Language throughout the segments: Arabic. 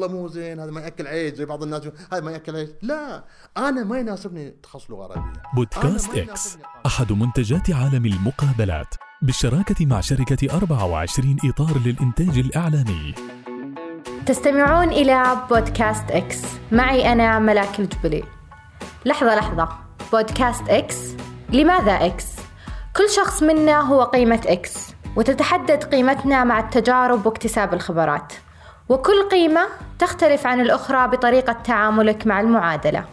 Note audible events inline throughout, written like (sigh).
والله مو زين هذا ما يأكل عيش زي بعض الناس هذا ما يأكل عيش. لا أنا ما يناسبني تخصص لغة عربية. بودكاست يناسبني أحد منتجات عالم المقابلات. بالشراكة مع شركة 24 إطار للإنتاج الإعلامي. تستمعون إلى بودكاست إكس. معي أنا ملاك الجبلي. لحظة لحظة. بودكاست إكس؟ لماذا إكس؟ كل شخص منا هو قيمة إكس وتتحدد قيمتنا مع التجارب واكتساب الخبرات. وكل قيمة تختلف عن الأخرى بطريقة تعاملك مع المعادلة.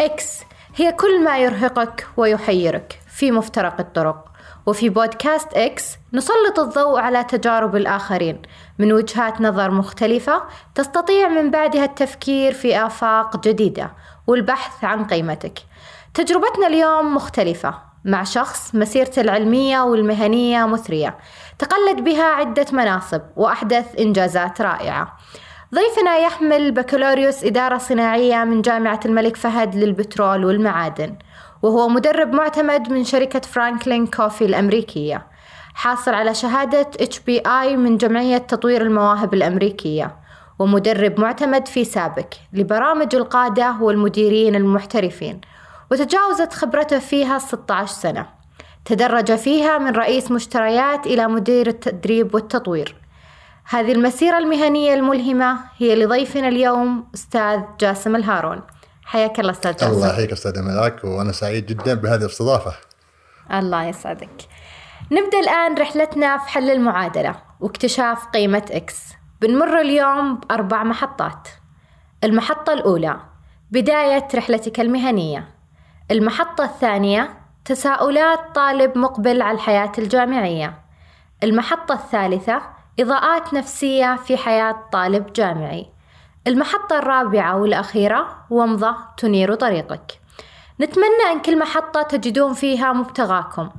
إكس هي كل ما يرهقك ويحيرك في مفترق الطرق. وفي بودكاست إكس نسلط الضوء على تجارب الآخرين. من وجهات نظر مختلفة تستطيع من بعدها التفكير في آفاق جديدة والبحث عن قيمتك. تجربتنا اليوم مختلفة مع شخص مسيرته العلمية والمهنية مثرية. تقلد بها عدة مناصب وأحدث إنجازات رائعة. ضيفنا يحمل بكالوريوس إدارة صناعية من جامعة الملك فهد للبترول والمعادن وهو مدرب معتمد من شركة فرانكلين كوفي الأمريكية. حاصل على شهادة HBI من جمعية تطوير المواهب الأمريكية ومدرب معتمد في سابك لبرامج القادة والمديرين المحترفين وتجاوزت خبرته فيها 16 سنة. تدرج فيها من رئيس مشتريات إلى مدير التدريب والتطوير. هذه المسيرة المهنية الملهمة هي لضيفنا اليوم أستاذ جاسم الهارون. حياك الله أستاذ جاسم. الله يحييك أستاذ ملاك وأنا سعيد جدا بهذه الاستضافة. الله يسعدك. نبدأ الآن رحلتنا في حل المعادلة واكتشاف قيمة إكس بنمر اليوم بأربع محطات. المحطة الأولى بداية رحلتك المهنية. المحطة الثانية تساؤلات طالب مقبل على الحياة الجامعية. المحطة الثالثة إضاءات نفسية في حياة طالب جامعي. المحطة الرابعة والأخيرة ومضة تنير طريقك. نتمنى أن كل محطة تجدون فيها مبتغاكم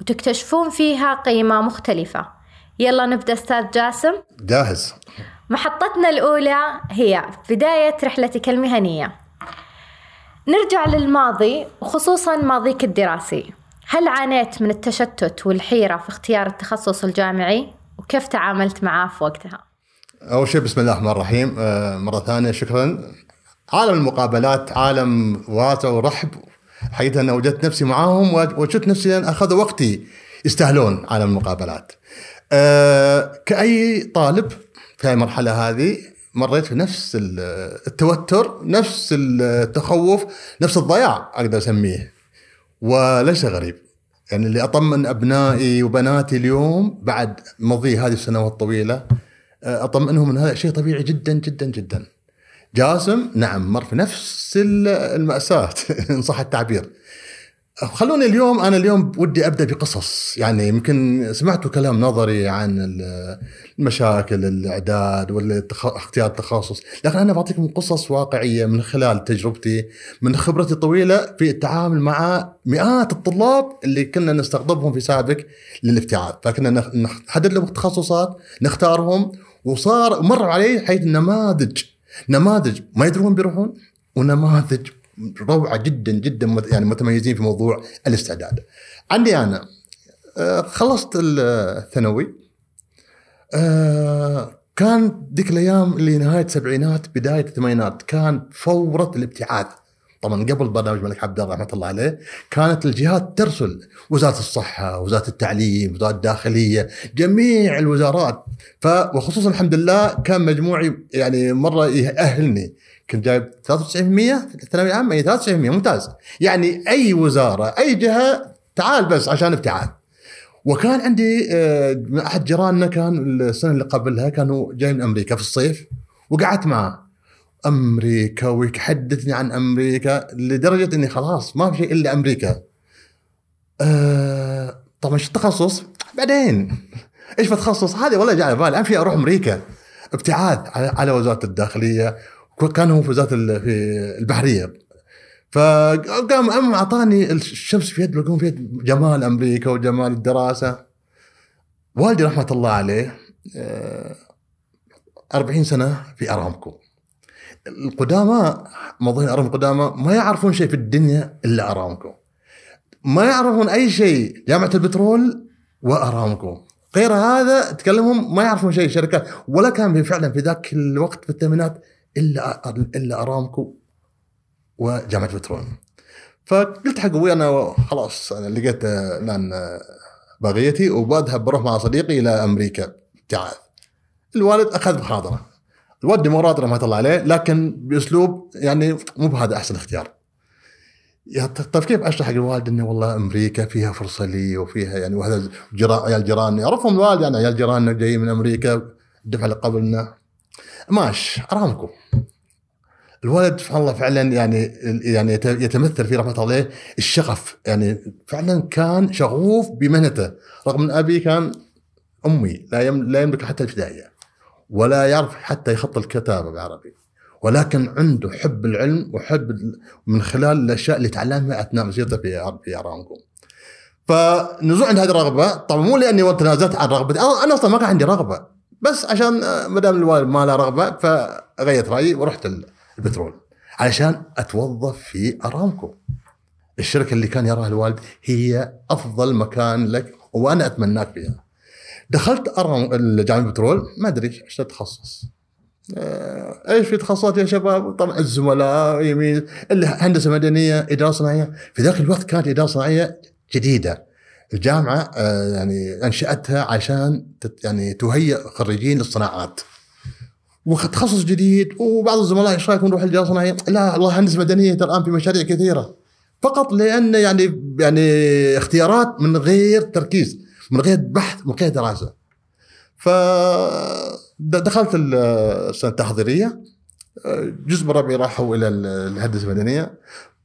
وتكتشفون فيها قيمة مختلفة. يلا نبدأ أستاذ جاسم. جاهز. محطتنا الأولى هي بداية رحلتك المهنية. نرجع للماضي وخصوصا ماضيك الدراسي. هل عانيت من التشتت والحيرة في اختيار التخصص الجامعي؟ وكيف تعاملت معاه في وقتها؟ أول شيء بسم الله الرحمن الرحيم. آه، مرة ثانية شكرا. عالم المقابلات عالم واسع ورحب. حقيقة أنا وجدت نفسي معاهم وجدت نفسي أن أخذوا وقتي يستاهلون عالم المقابلات. أه كأي طالب في هاي المرحلة هذه مريت في نفس ال- التوتر نفس التخوف نفس الضياع أقدر أسميه وليس غريب يعني اللي أطمن أبنائي وبناتي اليوم بعد مضي هذه السنوات الطويلة أطمئنهم إن هذا شيء طبيعي جدا جدا جدا. جاسم نعم مر في نفس ال- المأساة (laughs) إن صح التعبير. خلوني اليوم أنا اليوم ودي أبدأ بقصص. يعني يمكن سمعتوا كلام نظري عن ال- المشاكل الإعداد ولا التخ- اختيار التخصص، لكن أنا بعطيكم قصص واقعية من خلال تجربتي من خبرتي الطويله في التعامل مع مئات الطلاب اللي كنا نستقطبهم في سابق للابتعاث، فكنا نحدد لهم تخصصات نختارهم وصار مر علي حيث نماذج. نماذج ما يدرون بيروحون ونماذج روعة جدا جدا يعني متميزين في موضوع الاستعداد. عندي أنا آه، خلصت الثانوي آه، كان ذيك الأيام اللي نهاية السبعينات بداية الثمانينات كان فورة الابتعاث طبعا قبل برنامج الملك عبد الله رحمة الله عليه كانت الجهات ترسل. وزارة الصحة، وزارة التعليم، وزارة الداخلية، جميع الوزارات. ف وخصوصا الحمد لله كان مجموعي يعني مرة يأهلني. كنت جايب 93% في الثانوية العامة. إي 93% ممتاز. يعني أي وزارة أي جهة تعال بس عشان ابتعاث وكان عندي آه، أحد جيراننا كان السنة اللي قبلها كانوا جاي من أمريكا في الصيف وقعدت معه أمريكا ويحدثني عن أمريكا لدرجة إني خلاص ما في شيء إلا أمريكا. آه طبعا شو التخصص؟ بعدين؟ إيش بتخصص؟ هذه والله جاي على بالي. اهم شيء أروح أمريكا. ابتعاث على, على وزارة الداخلية. كان هو في وزاره في البحرية. فقام أم أعطاني الشمس في يد في يد جمال أمريكا وجمال الدراسة. والدي رحمة الله عليه آه، 40 سنة في أرامكو. القدامى موظفين أرامكو القدامى ما يعرفون شيء في الدنيا إلا أرامكو. ما يعرفون أي شيء جامعة البترول وأرامكو. غير هذا تكلمهم ما يعرفون شيء شركات. ولا كان في فعلا في ذاك الوقت في الثمانينات إلا إلا أرامكو وجامعة بترول فقلت حق أبوي أنا خلاص أنا لقيت الان باغيتي وبذهب بروح مع صديقي إلى أمريكا. ابتعاث الوالد أخذ محاضرة. الوالد ديمقراطي رحمة الله عليه لكن بأسلوب يعني مو بهذا أحسن اختيار. يا طيب كيف أشرح حق الوالد انه والله أمريكا فيها فرصة لي وفيها يعني وهذا جرا عيال جيران يعرفهم الوالد يعني عيال جيراننا جايين من أمريكا الدفعه اللي قبلنا ماش ارامكو الولد سبحان الله فعلا يعني يعني يتمثل في رحمة الله. الشغف يعني فعلا كان شغوف بمهنته. رغم أن أبي كان أمي لا لا يملك حتى الابتدائيه ولا يعرف حتى يخط الكتابة بالعربي ولكن عنده حب العلم وحب من خلال الأشياء اللي تعلمها أثناء مسيرته في في ارامكو. فنزوع عند هذه الرغبة. طبعا مو لأني تنازلت عن رغبتي. أنا أصلا ما كان عندي رغبة. بس عشان ما دام الوالد ما له رغبة فغيرت رأيي ورحت البترول علشان أتوظف في أرامكو. الشركة اللي كان يراها الوالد هي أفضل مكان لك وأنا أتمناك فيها. دخلت ارام الجامعة البترول ما أدري إيش التخصص آه، إيش في تخصصات يا شباب؟ طبعا الزملاء يمين اللي هندسه مدنية، إدارة صناعية، في ذاك الوقت كانت إدارة صناعية جديدة. الجامعة آه، يعني أنشأتها عشان يعني تهيئ خريجين للصناعات. وتخصص جديد وبعض الزملاء إيش رأيكم نروح الاداره الصناعيه؟ لا والله هندسه مدنية الآن في مشاريع كثيرة. فقط لأن يعني يعني اختيارات من غير تركيز، من غير بحث، من غير دراسة. ف دخلت السنة التحضيرية جزء من ربعي راحوا إلى الهندسة المدنية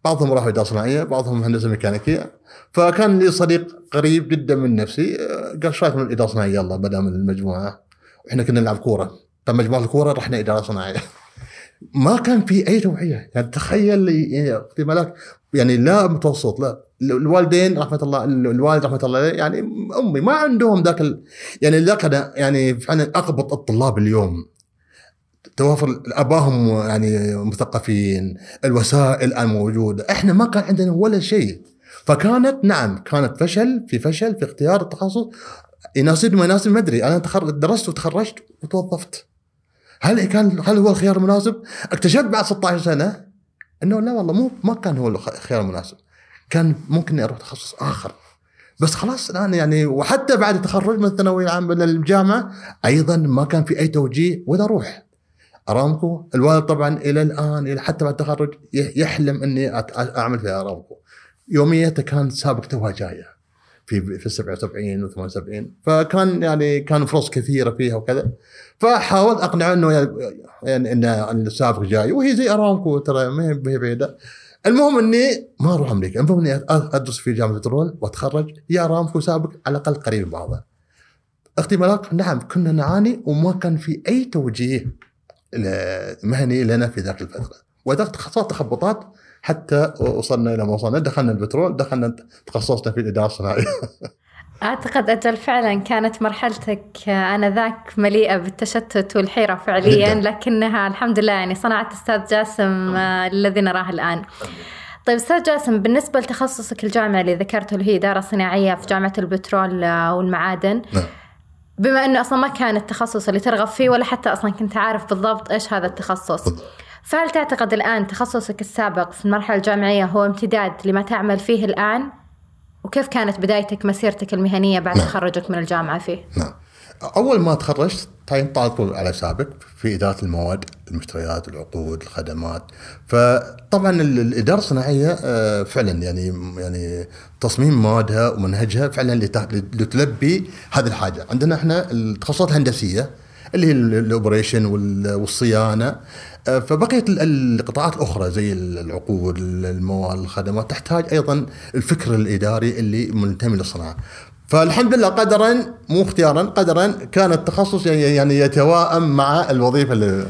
بعضهم راحوا اداره صناعيه بعضهم هندسة ميكانيكية. فكان لي صديق قريب جدا من نفسي قال إيش رايك من الاداره الصناعيه يلا بدا من المجموعة. إحنا كنا نلعب كورة. فمجموعه الكورة رحنا اداره صناعيه ما كان في أي توعية. يعني تخيل احتمالات يعني لا متوسط لا. الوالدين رحمة الله الوالد رحمة الله يعني أمي ما عندهم ذاك. يعني ذاك يعني فعلا اقبط الطلاب اليوم. توافر أباهم يعني مثقفين الوسائل الموجودة. إحنا ما كان عندنا ولا شيء. فكانت نعم كانت فشل في فشل في اختيار التخصص. يناسبني ما يناسبني ما أدري. أنا درست وتخرجت وتوظفت. هل كان هل هو الخيار المناسب؟ اكتشفت بعد 16 سنة إنه لا والله مو ما كان هو الخيار المناسب. كان ممكن أروح تخصص آخر. بس خلاص الآن يعني وحتى بعد التخرج من الثانوية العامة للجامعه أيضا ما كان في أي توجيه وين أروح؟ ارامكو الوالد طبعا إلى الآن إلى حتى بعد التخرج يحلم إني أعمل في ارامكو يوميته كان سابق توها جاية في في 77 و 78 فكان يعني كان فرص كثيرة فيها وكذا. فحاولت أقنعه إنه يعني ان السابق جاي. وهي زي ارامكو ترى ما هي بعيدة. المهم إني ما أروح أمريكا. المهم إني أدرس في جامعة بترول وأتخرج. يا ارامكو سابق على الأقل قريب من بعضه. اختبارات نعم كنا نعاني وما كان في أي توجيه. مهني لنا في ذاك الفترة وذاك حصلت تخبطات حتى وصلنا إلى ما وصلنا دخلنا البترول دخلنا تخصصنا في الإدارة الصناعية أعتقد أجل فعلا كانت مرحلتك آنذاك مليئة بالتشتت والحيرة فعليا جدا. لكنها الحمد لله يعني صنعت أستاذ جاسم آه، الذي نراه الآن طيب أستاذ جاسم بالنسبة لتخصصك الجامعي اللي ذكرته اللي هي إدارة صناعية في جامعة البترول آه، والمعادن نعم. بما أنه أصلا ما كان التخصص اللي ترغب فيه ولا حتى أصلا كنت عارف بالضبط إيش هذا التخصص فهل تعتقد الآن تخصصك السابق في المرحلة الجامعية هو امتداد لما تعمل فيه الآن وكيف كانت بدايتك مسيرتك المهنية بعد نعم. تخرجك من الجامعة فيه؟ نعم. أول ما تخرجت على طول على سابق في إدارة المواد المشتريات العقود الخدمات. فطبعا الإدارة الصناعية آه، فعلا يعني يعني تصميم موادها ومنهجها فعلا لتلبي هذه الحاجة. عندنا إحنا التخصصات الهندسية اللي هي الأوبريشن والصيانة. آه، فبقيت القطاعات الأخرى زي العقود المواد الخدمات تحتاج أيضا الفكر الإداري اللي منتمي للصناعة. فالحمد لله قدرا مو اختيارا قدرا كان التخصص يعني, يعني يتواءم مع الوظيفة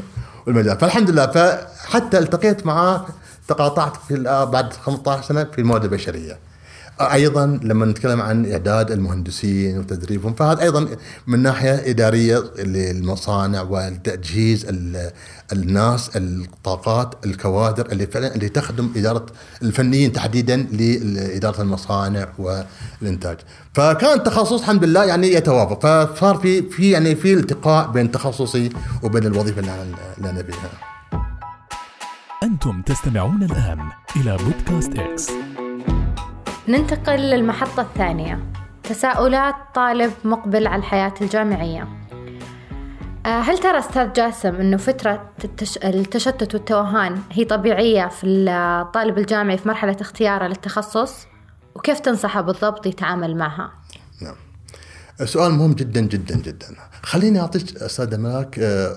والمجال. فالحمد لله فحتى التقيت معاه تقاطعت في بعد 15 سنة في المواد البشرية. أيضا لما نتكلم عن إعداد المهندسين وتدريبهم فهذا أيضا من ناحية إدارية للمصانع وتجهيز ال- الناس الطاقات الكوادر اللي فعلا اللي تخدم إدارة الفنيين تحديدا لإدارة المصانع والإنتاج. فكان تخصص الحمد لله يعني يتوافق فصار في في يعني في التقاء بين تخصصي وبين الوظيفة اللي أنا فيها أنتم تستمعون الآن إلى بودكاست إكس. ننتقل للمحطة الثانية. تساؤلات طالب مقبل على الحياة الجامعية. آه، هل ترى أستاذ جاسم أنه فترة التش... التشتت والتوهان هي طبيعية في الطالب الجامعي في مرحلة اختياره للتخصص؟ وكيف تنصحه بالضبط يتعامل معها؟ نعم. سؤال مهم جدا جدا جدا. خليني أعطيك أستاذ ملاك آه،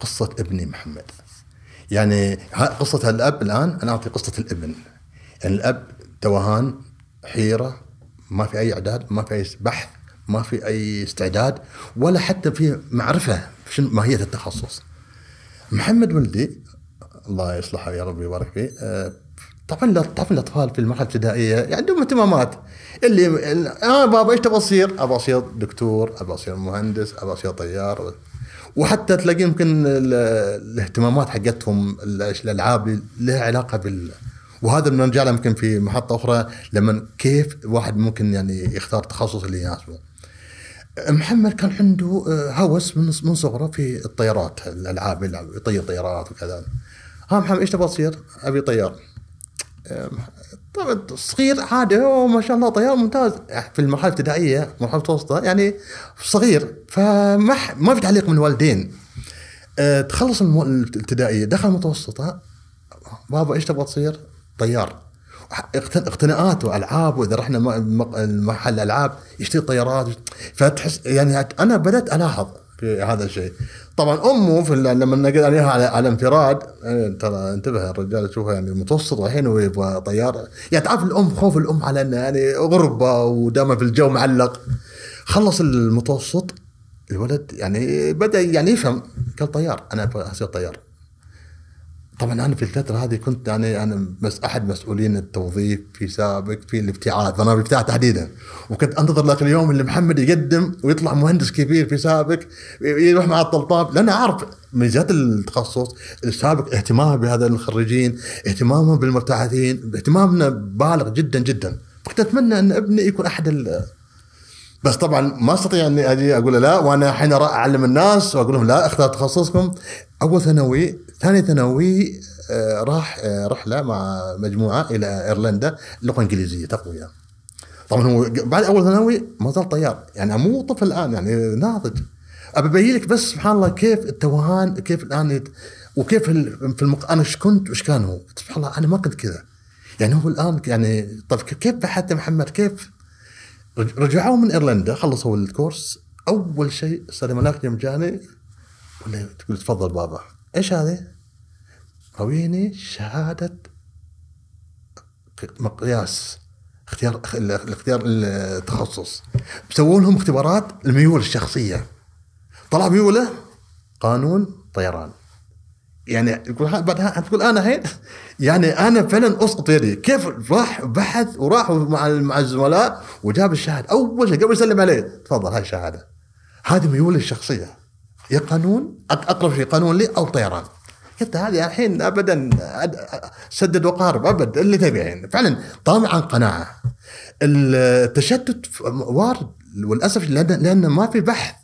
قصة ابني محمد. يعني قصة الأب الآن أنا أعطي قصة الابن. يعني الأب توهان حيرة ما في أي إعداد ما في أي بحث ما في أي استعداد ولا حتى في معرفة شنو ماهيه التخصص. محمد ولدي الله يصلحه يا رب ويبارك فيه آه، طبعا طبعا الأطفال في المرحلة الابتدائية يعني عندهم اهتمامات. اللي آه بابا إيش تبغى تصير؟ أبغى أصير دكتور، أبغى أصير مهندس، أبغى أصير طيار. وحتى تلاقي يمكن ال- الاهتمامات حقتهم ال- الألعاب لها علاقة بال وهذا بنرجع يمكن في محطة أخرى لما كيف الواحد ممكن يعني يختار تخصص اللي يناسبه. محمد كان عنده آه، هوس من من صغره في الطيارات الألعاب يلعب يطير طيارات وكذا ها محمد إيش تبغى تصير؟ أبي طيار آه، طبعا صغير عادي ما شاء الله طيار ممتاز في المرحلة الابتدائية مرحلة متوسطه يعني صغير فما ما في تعليق من الوالدين آه، تخلص الابتدائية دخل المتوسطه بابا إيش تبغى تصير؟ طيار اقتن- اقتناءات والعاب واذا رحنا محل ألعاب يشتري طيارات فتحس يعني أنا بدأت ألاحظ في هذا الشيء. طبعا أمه في لما نقل عليها على, انفراد إيه، ترى انتبه الرجال تشوفه يعني متوسط الحين ويبغى طيار. يعني تعرف الأم خوف الأم على إنه يعني غربة ودائما في الجو معلق. خلص المتوسط الولد يعني بدأ يعني يفهم قال طيار أنا اصير طيار. طبعا أنا في الفترة هذه كنت يعني أنا بس أحد مسؤولين التوظيف في سابق في الابتعاث برنامج الابتعاث تحديدا. وكنت أنتظر لك اليوم اللي محمد يقدم ويطلع مهندس كبير في سابق يروح مع الطلطاب لأن أعرف ميزات التخصص السابق اهتمامه بهذا الخريجين اهتمامه بالمبتعثين اهتمامنا بالغ جدا جدا. كنت أتمنى أن ابني يكون أحد بس طبعا ما أستطيع إني أجي أقول لا وأنا الحين أعلم الناس وأقول لهم لا أختار تخصصكم. أول ثانوي ثاني ثانوي آه، راح آه، رحلة مع مجموعة إلى إيرلندا لغه انجليزيه تقوية. طبعا هو بعد أول ثانوي ما زال طيار يعني مو طفل الآن يعني ناضج. ابى أبين لك بس سبحان الله كيف التوهان كيف الآن. وكيف في المق... أنا إيش كنت وإيش كان هو؟ سبحان الله أنا ما كنت كذا. يعني هو الآن يعني طيب كيف يا محمد؟ كيف رجعوا من إيرلندا خلصوا الكورس أول شيء أستاذ ملاك يوم جاني ولا تقول تفضل بابا. إيش هذه؟ رويني شهادة مقياس اختيار الاختيار التخصص. سووا لهم اختبارات الميول الشخصية. طلع ميوله قانون طيران. يعني يقول ها- بعدها تقول أنا الحين يعني أنا فعلا أسقط يدي. كيف؟ راح بحث وراح مع مع الزملاء وجاب الشهادة. أول شيء قبل يسلم عليه تفضل هاي الشهادة. هذه ميولي الشخصية. يا قانون أقرب شيء قانون لي أو طيران. قلت هذه الحين ابدا سدد وقارب أبد اللي تبي الحين فعلا طامع عن قناعة. التشتت وارد. وللأسف لأن ما في بحث.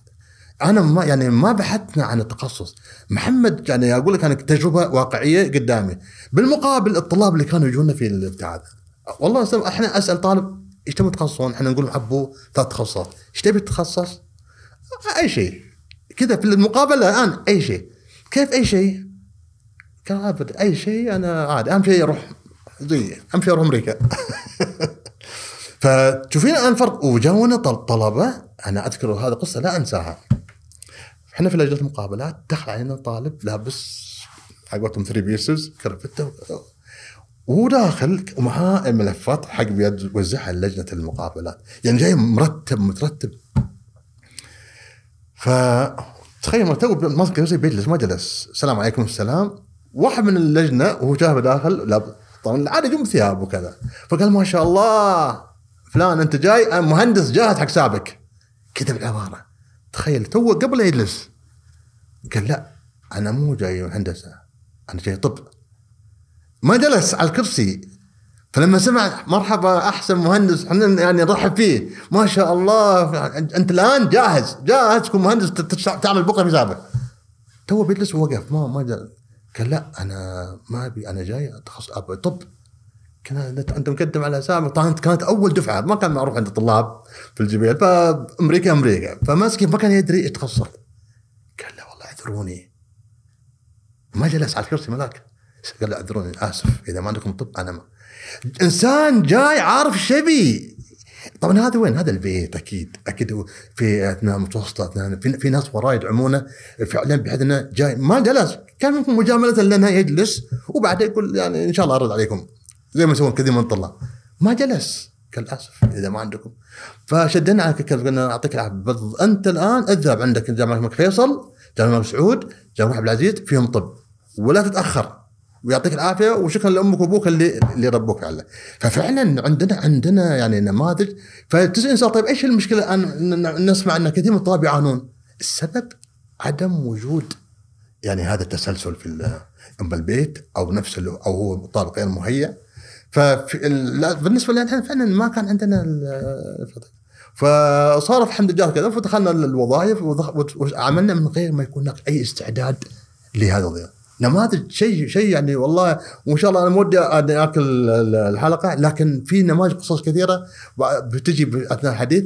أنا ما يعني ما بحثنا عن التخصص. محمد يعني أقول لك أنا تجربة واقعية قدامي. بالمقابل الطلاب اللي كانوا يجونا في الابتعاث والله إحنا أسأل طالب إيش تبغى تتخصصون؟ إحنا نقول ابو ثلاث تخصصات. إيش تبي تتخصص؟ أي شيء. كذا في المقابله الآن أي شيء. كيف أي شيء؟ قال ابد أي شيء أنا عادي. أهم شيء أروح زي أهم شيء أروح أمريكا. (laughs) فتشوفين الآن فرق. وجاونا طل- طلبة أنا أذكر هذه قصه لا أنساها. إحنا في لجنة المقابلات دخل علينا طالب لابس على قولتهم ثري بيسز كرفته وهو داخل ومعاه الملفات حق بيد وزعها لجنة المقابلات. يعني جاي مرتب مترتب. ف تخيل تو ماسك نفسه بيجلس ما جلس. السلام عليكم السلام. واحد من اللجنة وهو شافه داخل طبعا العاده يجون ثياب وكذا فقال ما شاء الله فلان أنت جاي مهندس جاهز حق سابك كتب العبارة. تخيل تو قبل يجلس. قال لا أنا مو جاي هندسة أنا جاي طب. ما جلس على الكرسي. فلما سمع مرحبا أحسن مهندس إحنا يعني نرحب فيه. ما شاء الله أنت الآن جاهز جاهز تكون مهندس تعمل بكرة في سابق تو بيجلس ووقف ما ما قال لا أنا ما أبي أنا جاي اتخصص طب. كان انت مقدم على سابق طبعا كانت أول دفعة ما كان معروف عند الطلاب في الجبيل فأمريكا أمريكا. فماسكين ما كان يدري إيش قال لا والله اعذروني. ما جلس على الكرسي ملاك. قال لا اعذروني آسف إذا ما عندكم طب أنا ما إنسان جاي عارف إيش يبي. طبعا هذا وين؟ هذا البيت أكيد أكيد في أثناء متوسطه أثناء في, في ناس وراي يدعمونه. فعلا بحيث إنه جاي ما جلس كان ممكن مجاملة لأنه يجلس وبعدين يقول يعني إن شاء الله أرد عليكم. زي ما يسوون كثير من الطلاب ما جلس قال اسف إذا ما عندكم. فشدنا على كذا قلنا أعطيك العافية. أنت الآن اذهب عندك. جامعة الملك فيصل جامعة الملك سعود جامعة عبد العزيز فيهم طب. ولا تتأخر. ويعطيك العافية وشكرا لأمك وأبوك اللي اللي ربوك على. ففعلا عندنا عندنا يعني نماذج. فتسال سؤال طيب إيش المشكلة ان ن- نسمع إن كثير من الطلاب يعانون. السبب عدم وجود يعني هذا التسلسل في اما البيت أو نفس أو هو طالب غير مهيأ. ففي ال- لا، بالنسبة لنا إحنا فعلا ما كان عندنا ال- الفترة. فصارت الحمد لله كذا فدخلنا الوظائف وعملنا من غير ما يكون هناك أي استعداد لهذا الوظيفة. نماذج شيء شيء يعني والله وإن شاء الله أنا مودي آكل ال- الحلقة لكن في نماذج قصص كثيرة بتجي أثناء الحديث.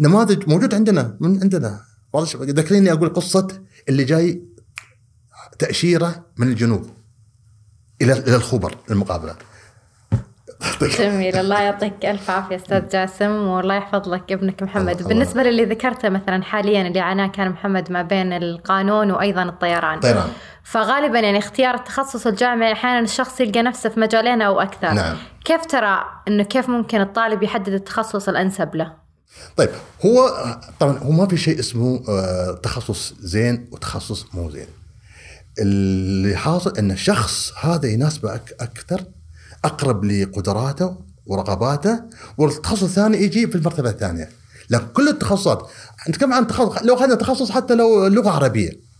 نماذج موجود عندنا من عندنا. ذكريني أقول قصة اللي جاي تأشيرة من الجنوب إلى إلى الخبر المقابلة. جميل الله يعطيك ألف عافية أستاذ جاسم والله يحفظ لك ابنك محمد. الله- بالنسبة للي ذكرته مثلا حاليا اللي عاناه كان محمد ما بين القانون وأيضا الطيران. طيران. فغالبا يعني اختيار التخصص الجامعي أحيانا الشخص يلقى نفسه في مجالين أو أكثر. نعم. كيف ترى إنه كيف ممكن الطالب يحدد التخصص الأنسب له؟ طيب هو طبعا هو ما في شيء اسمه آه، تخصص زين وتخصص مو زين. اللي حاصل إن الشخص هذا يناسبه أك- أكثر أقرب لقدراته ورغباته والتخصص الثاني يجي في المرتبة الثانية. لكن كل التخصصات نتكلم عن تخصص؟ لو اخذنا تخصص حتى لو لغة عربية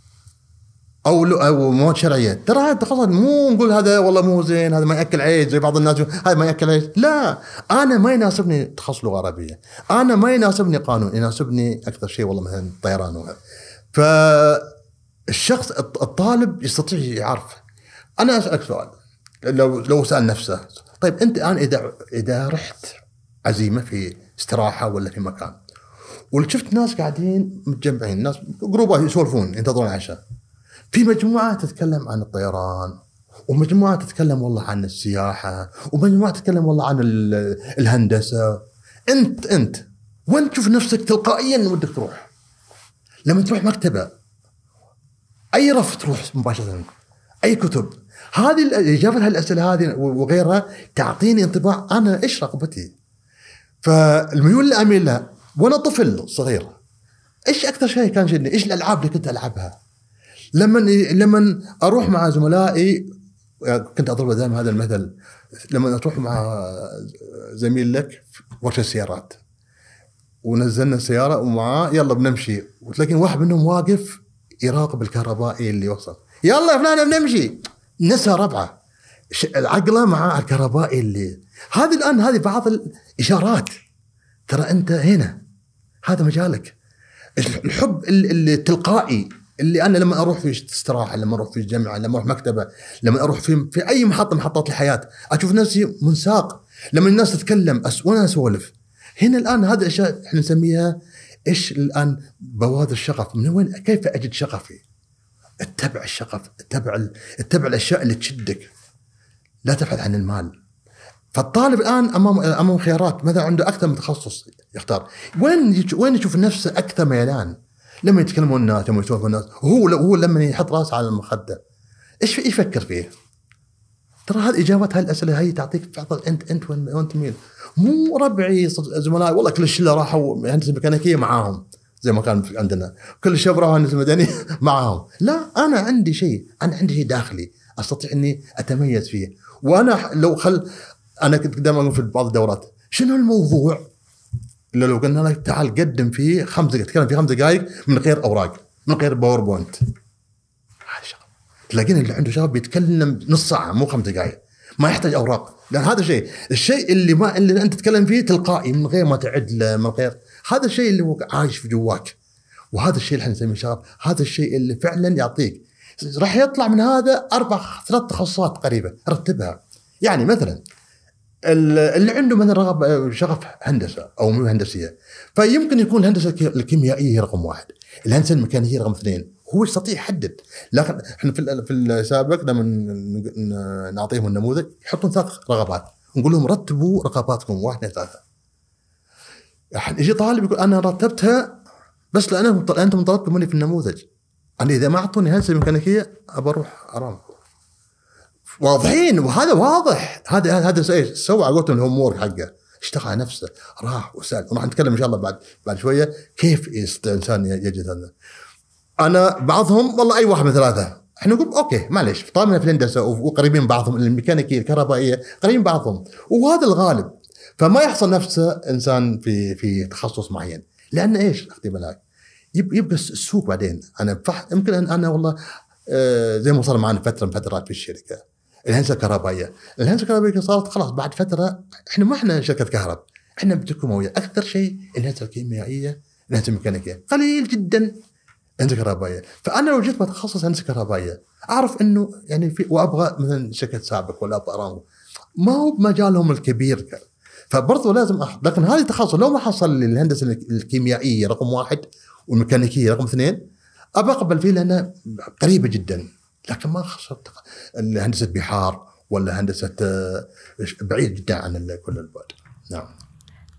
أو أو مواد شرعية ترى هذا التخصص مو نقول هذا والله مو زين هذا ما يأكل عيش زي بعض الناس هذا ما يأكل عيش. لا أنا ما يناسبني تخصص لغة عربية. أنا ما يناسبني قانون يناسبني أكثر شيء والله مثلا طيران وهذا. فالشخص الط- الطالب يستطيع يعرف. أنا أسألك سؤال. لو لو سأل نفسه. طيب أنت الآن إذا إذا رحت عزيمة في استراحة ولا في مكان وشفت ناس قاعدين متجمعين ناس جروبات يسولفون ينتظرون العشاء في مجموعة تتكلم عن الطيران ومجموعة تتكلم والله عن السياحة ومجموعة تتكلم والله عن ال- الهندسة. أنت أنت وين تشوف نفسك تلقائيا ودك تروح؟ لما تروح مكتبة أي رف تروح مباشرة؟ أي كتب؟ هذه الاجابه لهالاسئله هذه وغيرها تعطيني انطباع أنا إيش رغبتي فالميول اللي اميل لها وأنا طفل صغير إيش أكثر شيء كان شدني؟ إيش الألعاب اللي كنت ألعبها؟ لما لما أروح مع زملائي كنت أضرب دائما هذا المثل لما تروح مع زميل لك ورشة سيارات ونزلنا السيارة ومعاه يلا بنمشي وتلاقين واحد منهم واقف يراقب الكهربائي اللي وصل يلا يا فلان بنمشي نسى ربعه. ش- عقله مع الكهربائي اللي هذه الآن هذه بعض الإشارات. ترى أنت هنا. هذا مجالك. الحب ال- ال- التلقائي اللي أنا لما أروح في استراحة لما أروح في الجامعة لما أروح مكتبة لما أروح في في أي محطة محطات الحياة أشوف نفسي منساق. لما الناس تتكلم أس وأنا أسولف. هنا الآن هذه الأشياء إحنا نسميها إيش الآن؟ بوادر الشغف. من وين كيف أجد شغفي؟ اتبع الشغف اتبع اتبع الأشياء اللي تشدك. لا تبحث عن المال. فالطالب الآن امام أمام خيارات. مثلا عنده أكثر من تخصص يختار. وين وين يشوف نفسه أكثر ميلان؟ لما يتكلمون الناس لما يسولفون الناس. وهو هو لما يحط راسه على المخدة. إيش يفكر فيه؟ ترى هذه إجابات هالاسئله هي تعطيك بعض انت أنت وين تميل مو ربعي زملائي. والله كل الشلة راحوا هندسه ميكانيكية معاهم. زي ما كان في عندنا. كل الشباب راحوا هندسه مدنيه معاهم. لا أنا عندي شيء. أنا عندي شيء داخلي أستطيع إني أتميز فيه. وأنا لو خل أنا كنت دائما في بعض الدورات شنو الموضوع؟ إلا لو قلنا لك تعال قدم فيه خمس دقائق تتكلم فيه خمس دقائق من غير أوراق من غير باوربوينت تلاقين اللي عنده شغف بيتكلم نص ساعة مو خمس دقائق. ما يحتاج أوراق. لأن هذا شيء. الشيء اللي ما اللي أنت تتكلم فيه تلقائي من غير ما تعد له من غير هذا الشيء اللي هو عايش في جواك. وهذا الشيء اللي إحنا نسميه شغف. هذا الشيء اللي فعلا يعطيك. راح يطلع من هذا أربع ثلاث تخصصات قريبه رتبها. يعني مثلا ال- اللي عنده مثلا رغب شغف هندسة أو مو هندسية. فيمكن يكون الهندسه الك- الكيميائية هي رقم واحد. الهندسة الميكانيكية رقم اثنين. هو يستطيع يحدد؟ لكن إحنا في في السابق لما نعطيهم النموذج يحطون ثلاث رغبات. نقول لهم رتبوا رغباتكم واحد اثنين ثلاثة. يجي طالب يقول أنا رتبتها بس لأن أنتم طلبتوا مني في النموذج. أنا إذا ما أعطوني هندسه ميكانيكية ابى أروح ارامكو واضحين وهذا واضح. هذا هذا إيش سوى على قولتهم الهوم حقه. اشتغل على نفسه راح وسأل. وراح نتكلم إن شاء الله بعد بعد شوية. كيف الإنسان يجد هذا أنا بعضهم والله أي واحد من ثلاثة. إحنا نقول أوكي معلش طالما في الهندسه وقريبين بعضهم الميكانيكية الكهربائية قريبين بعضهم. وهذا الغالب فما يحصل نفسه إنسان في في تخصص معين. لأن إيش بالك يب- يبقى السوق بعدين. أنا يمكن أنا والله آه، زي ما صار معنا فترة من فترات في الشركة. الهندسة الكهربائية. الهندسة الكهربائية صارت خلاص بعد فترة إحنا ما إحنا شركة كهرب. إحنا بتكومويه أكثر شيء الهندسة الكيميائية الهندسة الميكانيكية. قليل جدا هندسه كهربائيه فأنا لو جيت بتخصص هندسة كهربائية أعرف إنه يعني في وأبغى مثلا شركة سابق ولا أبغى ما هو بمجالهم الكبير فبرضه لازم أح... لكن هذه التخصص لو ما حصل لي الهندسه الكيميائية رقم واحد والميكانيكية رقم اثنين أبى أقبل فيه لانها قريبة جدا لكن ما خسرت هندسه بحار ولا هندسة آه، بعيد جدا عن كل البعد. نعم.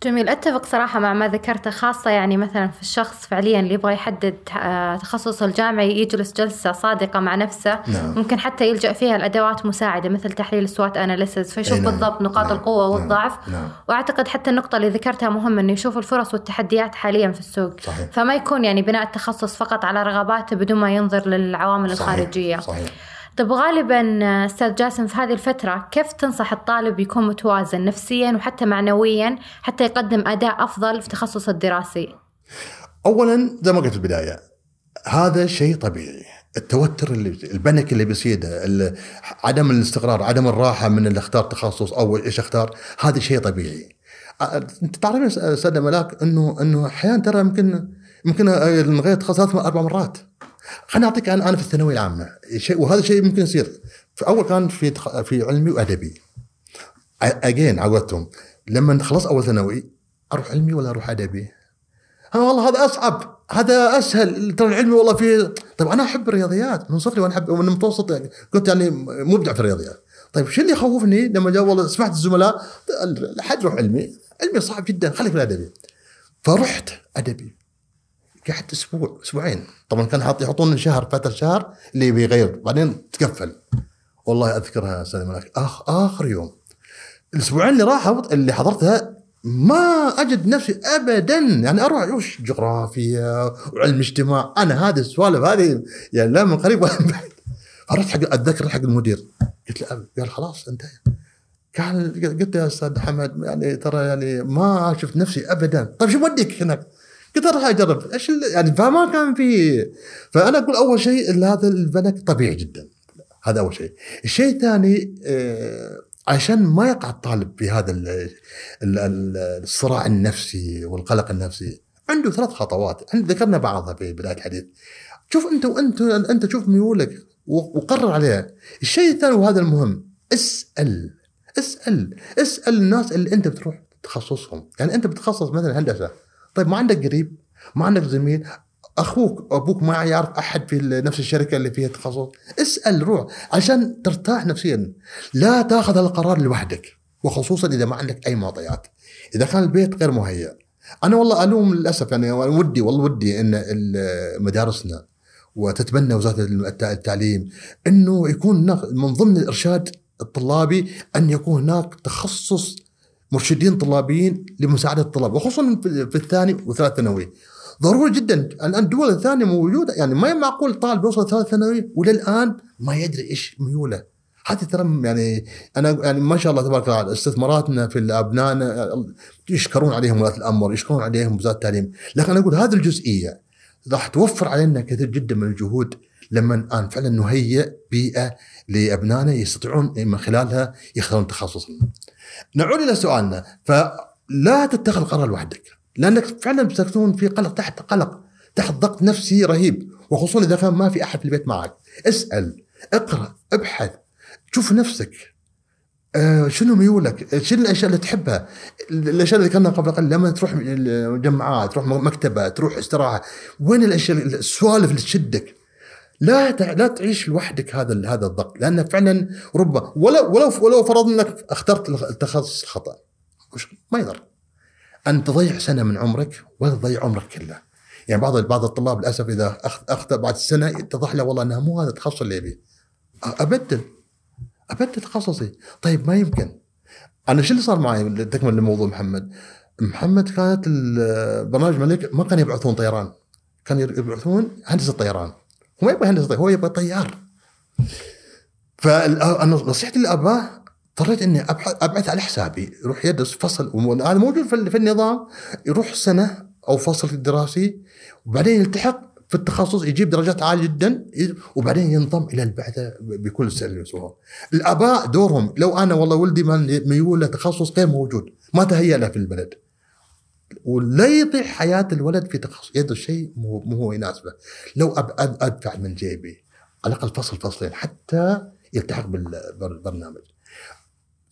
جميل أتفق صراحة مع ما ذكرته خاصة يعني مثلا في الشخص فعليا اللي يبغى يحدد آه، تخصصه الجامعي يجلس جلسة صادقة مع نفسه نعم. ممكن حتى يلجأ فيها الادوات مساعدة مثل تحليل السوات اناليسز فيشوف أي نعم. بالضبط نقاط نعم. القوة نعم. والضعف نعم. وأعتقد حتى النقطة اللي ذكرتها مهمة إنه يشوف الفرص والتحديات حاليا في السوق صحيح. فما يكون يعني بناء التخصص فقط على رغباته بدون ما ينظر للعوامل صحيح. الخارجية صحيح طب غالبا آه، أستاذ جاسم في هذه الفترة كيف تنصح الطالب يكون متوازن نفسيا وحتى معنويا حتى يقدم أداء أفضل في تخصصه الدراسي؟ اولا زي ما قلت في البداية هذا شيء طبيعي. التوتر اللي البنك اللي بيصيده عدم الاستقرار عدم الراحة من اللي اختار تخصص أو إيش اختار هذا شيء طبيعي. أنت تعرفين أستاذ ملاك إنه إنه أحيانا ترى يمكن يمكن نغير تخصص ثلاث أربع مرات. خليني أعطيك أنا أنا في الثانوية العامة. شيء وهذا شيء ممكن يصير. في أول كان في في علمي وأدبي. اجين عودتهم. لما خلص أول ثانوي أروح علمي ولا أروح أدبي؟ ها والله هذا أصعب. هذا أسهل. ترى العلمي والله في طيب أنا أحب الرياضيات. من صغري وأنا احب من المتوسط يعني. كنت يعني مبدع في الرياضيات. طيب شو اللي يخوفني؟ لما جاء والله سمعت الزملاء حد روح علمي. علمي صعب جدا. خليك في الأدبي. فرحت أدبي. قعدت أسبوع أسبوعين. طبعا كان حاط يحطون شهر فتره شهر اللي بيغير بعدين تقفل والله أذكرها أستاذ ملاك آخ آخر يوم. الأسبوعين اللي راحوا اللي حضرتها ما أجد نفسي ابدا. يعني أروح وش جغرافيا وعلم اجتماع. أنا هذه السوالف هذه يعني لا من قريب ولا من بعيد. فرحت حق أتذكر حق المدير. قلت له أبي. قال خلاص انتهى. قال قلت يا أستاذ حمد يعني ترى يعني ما شفت نفسي ابدا. طيب شو وديك هناك؟ قلت أروح أجرب. إيش يعني فما كان في فأنا أقول أول شيء هذا البنك طبيعي جدا. هذا أول شيء. الشيء الثاني آه، عشان ما يقع الطالب في هذا ال- ال- ال- الصراع النفسي والقلق النفسي عنده ثلاث خطوات. ذكرنا بعضها في بداية الحديث. شوف أنت وأنت أنت شوف ميولك وقرر عليها. الشيء الثاني وهذا المهم. اسأل. اسأل. اسأل الناس اللي أنت بتروح تخصصهم. يعني أنت بتخصص مثلا هندسة. طيب ما عندك قريب؟ ما عندك زميل؟ أخوك أبوك ما يعرف أحد في نفس الشركة اللي فيها تخصص. اسأل روح عشان ترتاح نفسيا. لا تأخذ القرار لوحدك وخصوصا إذا ما عندك أي معطيات إذا كان البيت غير مهيأ. أنا والله ألوم للأسف يعني ودي والله ودي إن مدارسنا وتتبنى وزارة الت- التعليم إنه يكون من ضمن الإرشاد الطلابي أن يكون هناك تخصص مرشدين طلابيين لمساعدة الطلاب وخصوصا في الثاني وثالث ثانوي. ضروري جدا. الآن الدول الثانية موجودة يعني ما معقول طالب يوصل ثالث ثانوي وللآن ما يدري إيش ميوله. هذه ترى يعني أنا يعني ما شاء الله تبارك الله استثماراتنا في ابنائنا يشكرون عليهم ولاة الأمر يشكرون عليهم وزارة التعليم. لكن أنا أقول هذه الجزئية راح توفر علينا كثير جدا من الجهود لما الآن فعلا نهيئ بيئة لأبنائنا يستطيعون من خلالها يختارون تخصصهم. نعود إلى سؤالنا فلا تتخذ قرار لوحدك لأنك فعلا ستكون في قلق تحت قلق تحت ضغط نفسي رهيب وخصوصا إذا كان ما في أحد في البيت معك اسأل اقرأ ابحث شوف نفسك آه شنو ميولك؟ شنو الأشياء اللي تحبها؟ الأشياء اللي ذكرناها قبل قليل لما تروح مجمعات، تروح مكتبة، تروح استراحة، وين الأشياء السوالف اللي تشدك؟ لا لا تعيش لوحدك هذا هذا الضغط لأن فعلا ربما ولو ولو ولو فرضنا إنك اخترت التخصص الخطأ ما يضر. أن تضيع سنة من عمرك ولا تضيع عمرك كله. يعني بعض بعض الطلاب للأسف إذا أخطأ بعد السنة يتضح له والله إنها مو هذا التخصص اللي يبيه. أبدل أبدل تخصصي. طيب ما يمكن. أنا شو اللي صار معي؟ تكمل الموضوع محمد. محمد كانت برنامج ملك ما كانوا يبعثون طيران. كانوا يبعثون هندسة طيران. ما يبغى هندسة طيران هو يبغى طيار فانا نصيحتي للاباء اضطريت إني أبعث على حسابي يروح يدرس فصل هذا موجود في النظام يروح سنة أو فصل دراسي وبعدين يلتحق في التخصص يجيب درجات عالية جدا وبعدين ينضم إلى البعثة بكل سهل. الأباء دورهم لو أنا والله ولدي ميول لتخصص غير موجود ما تهيأ له في البلد. ولا يضيع حياة الولد في تخصص يدرس شيء مو هو يناسبه. لو أدفع من جيبي على الأقل فصل فصلين حتى يلتحق بالبرنامج.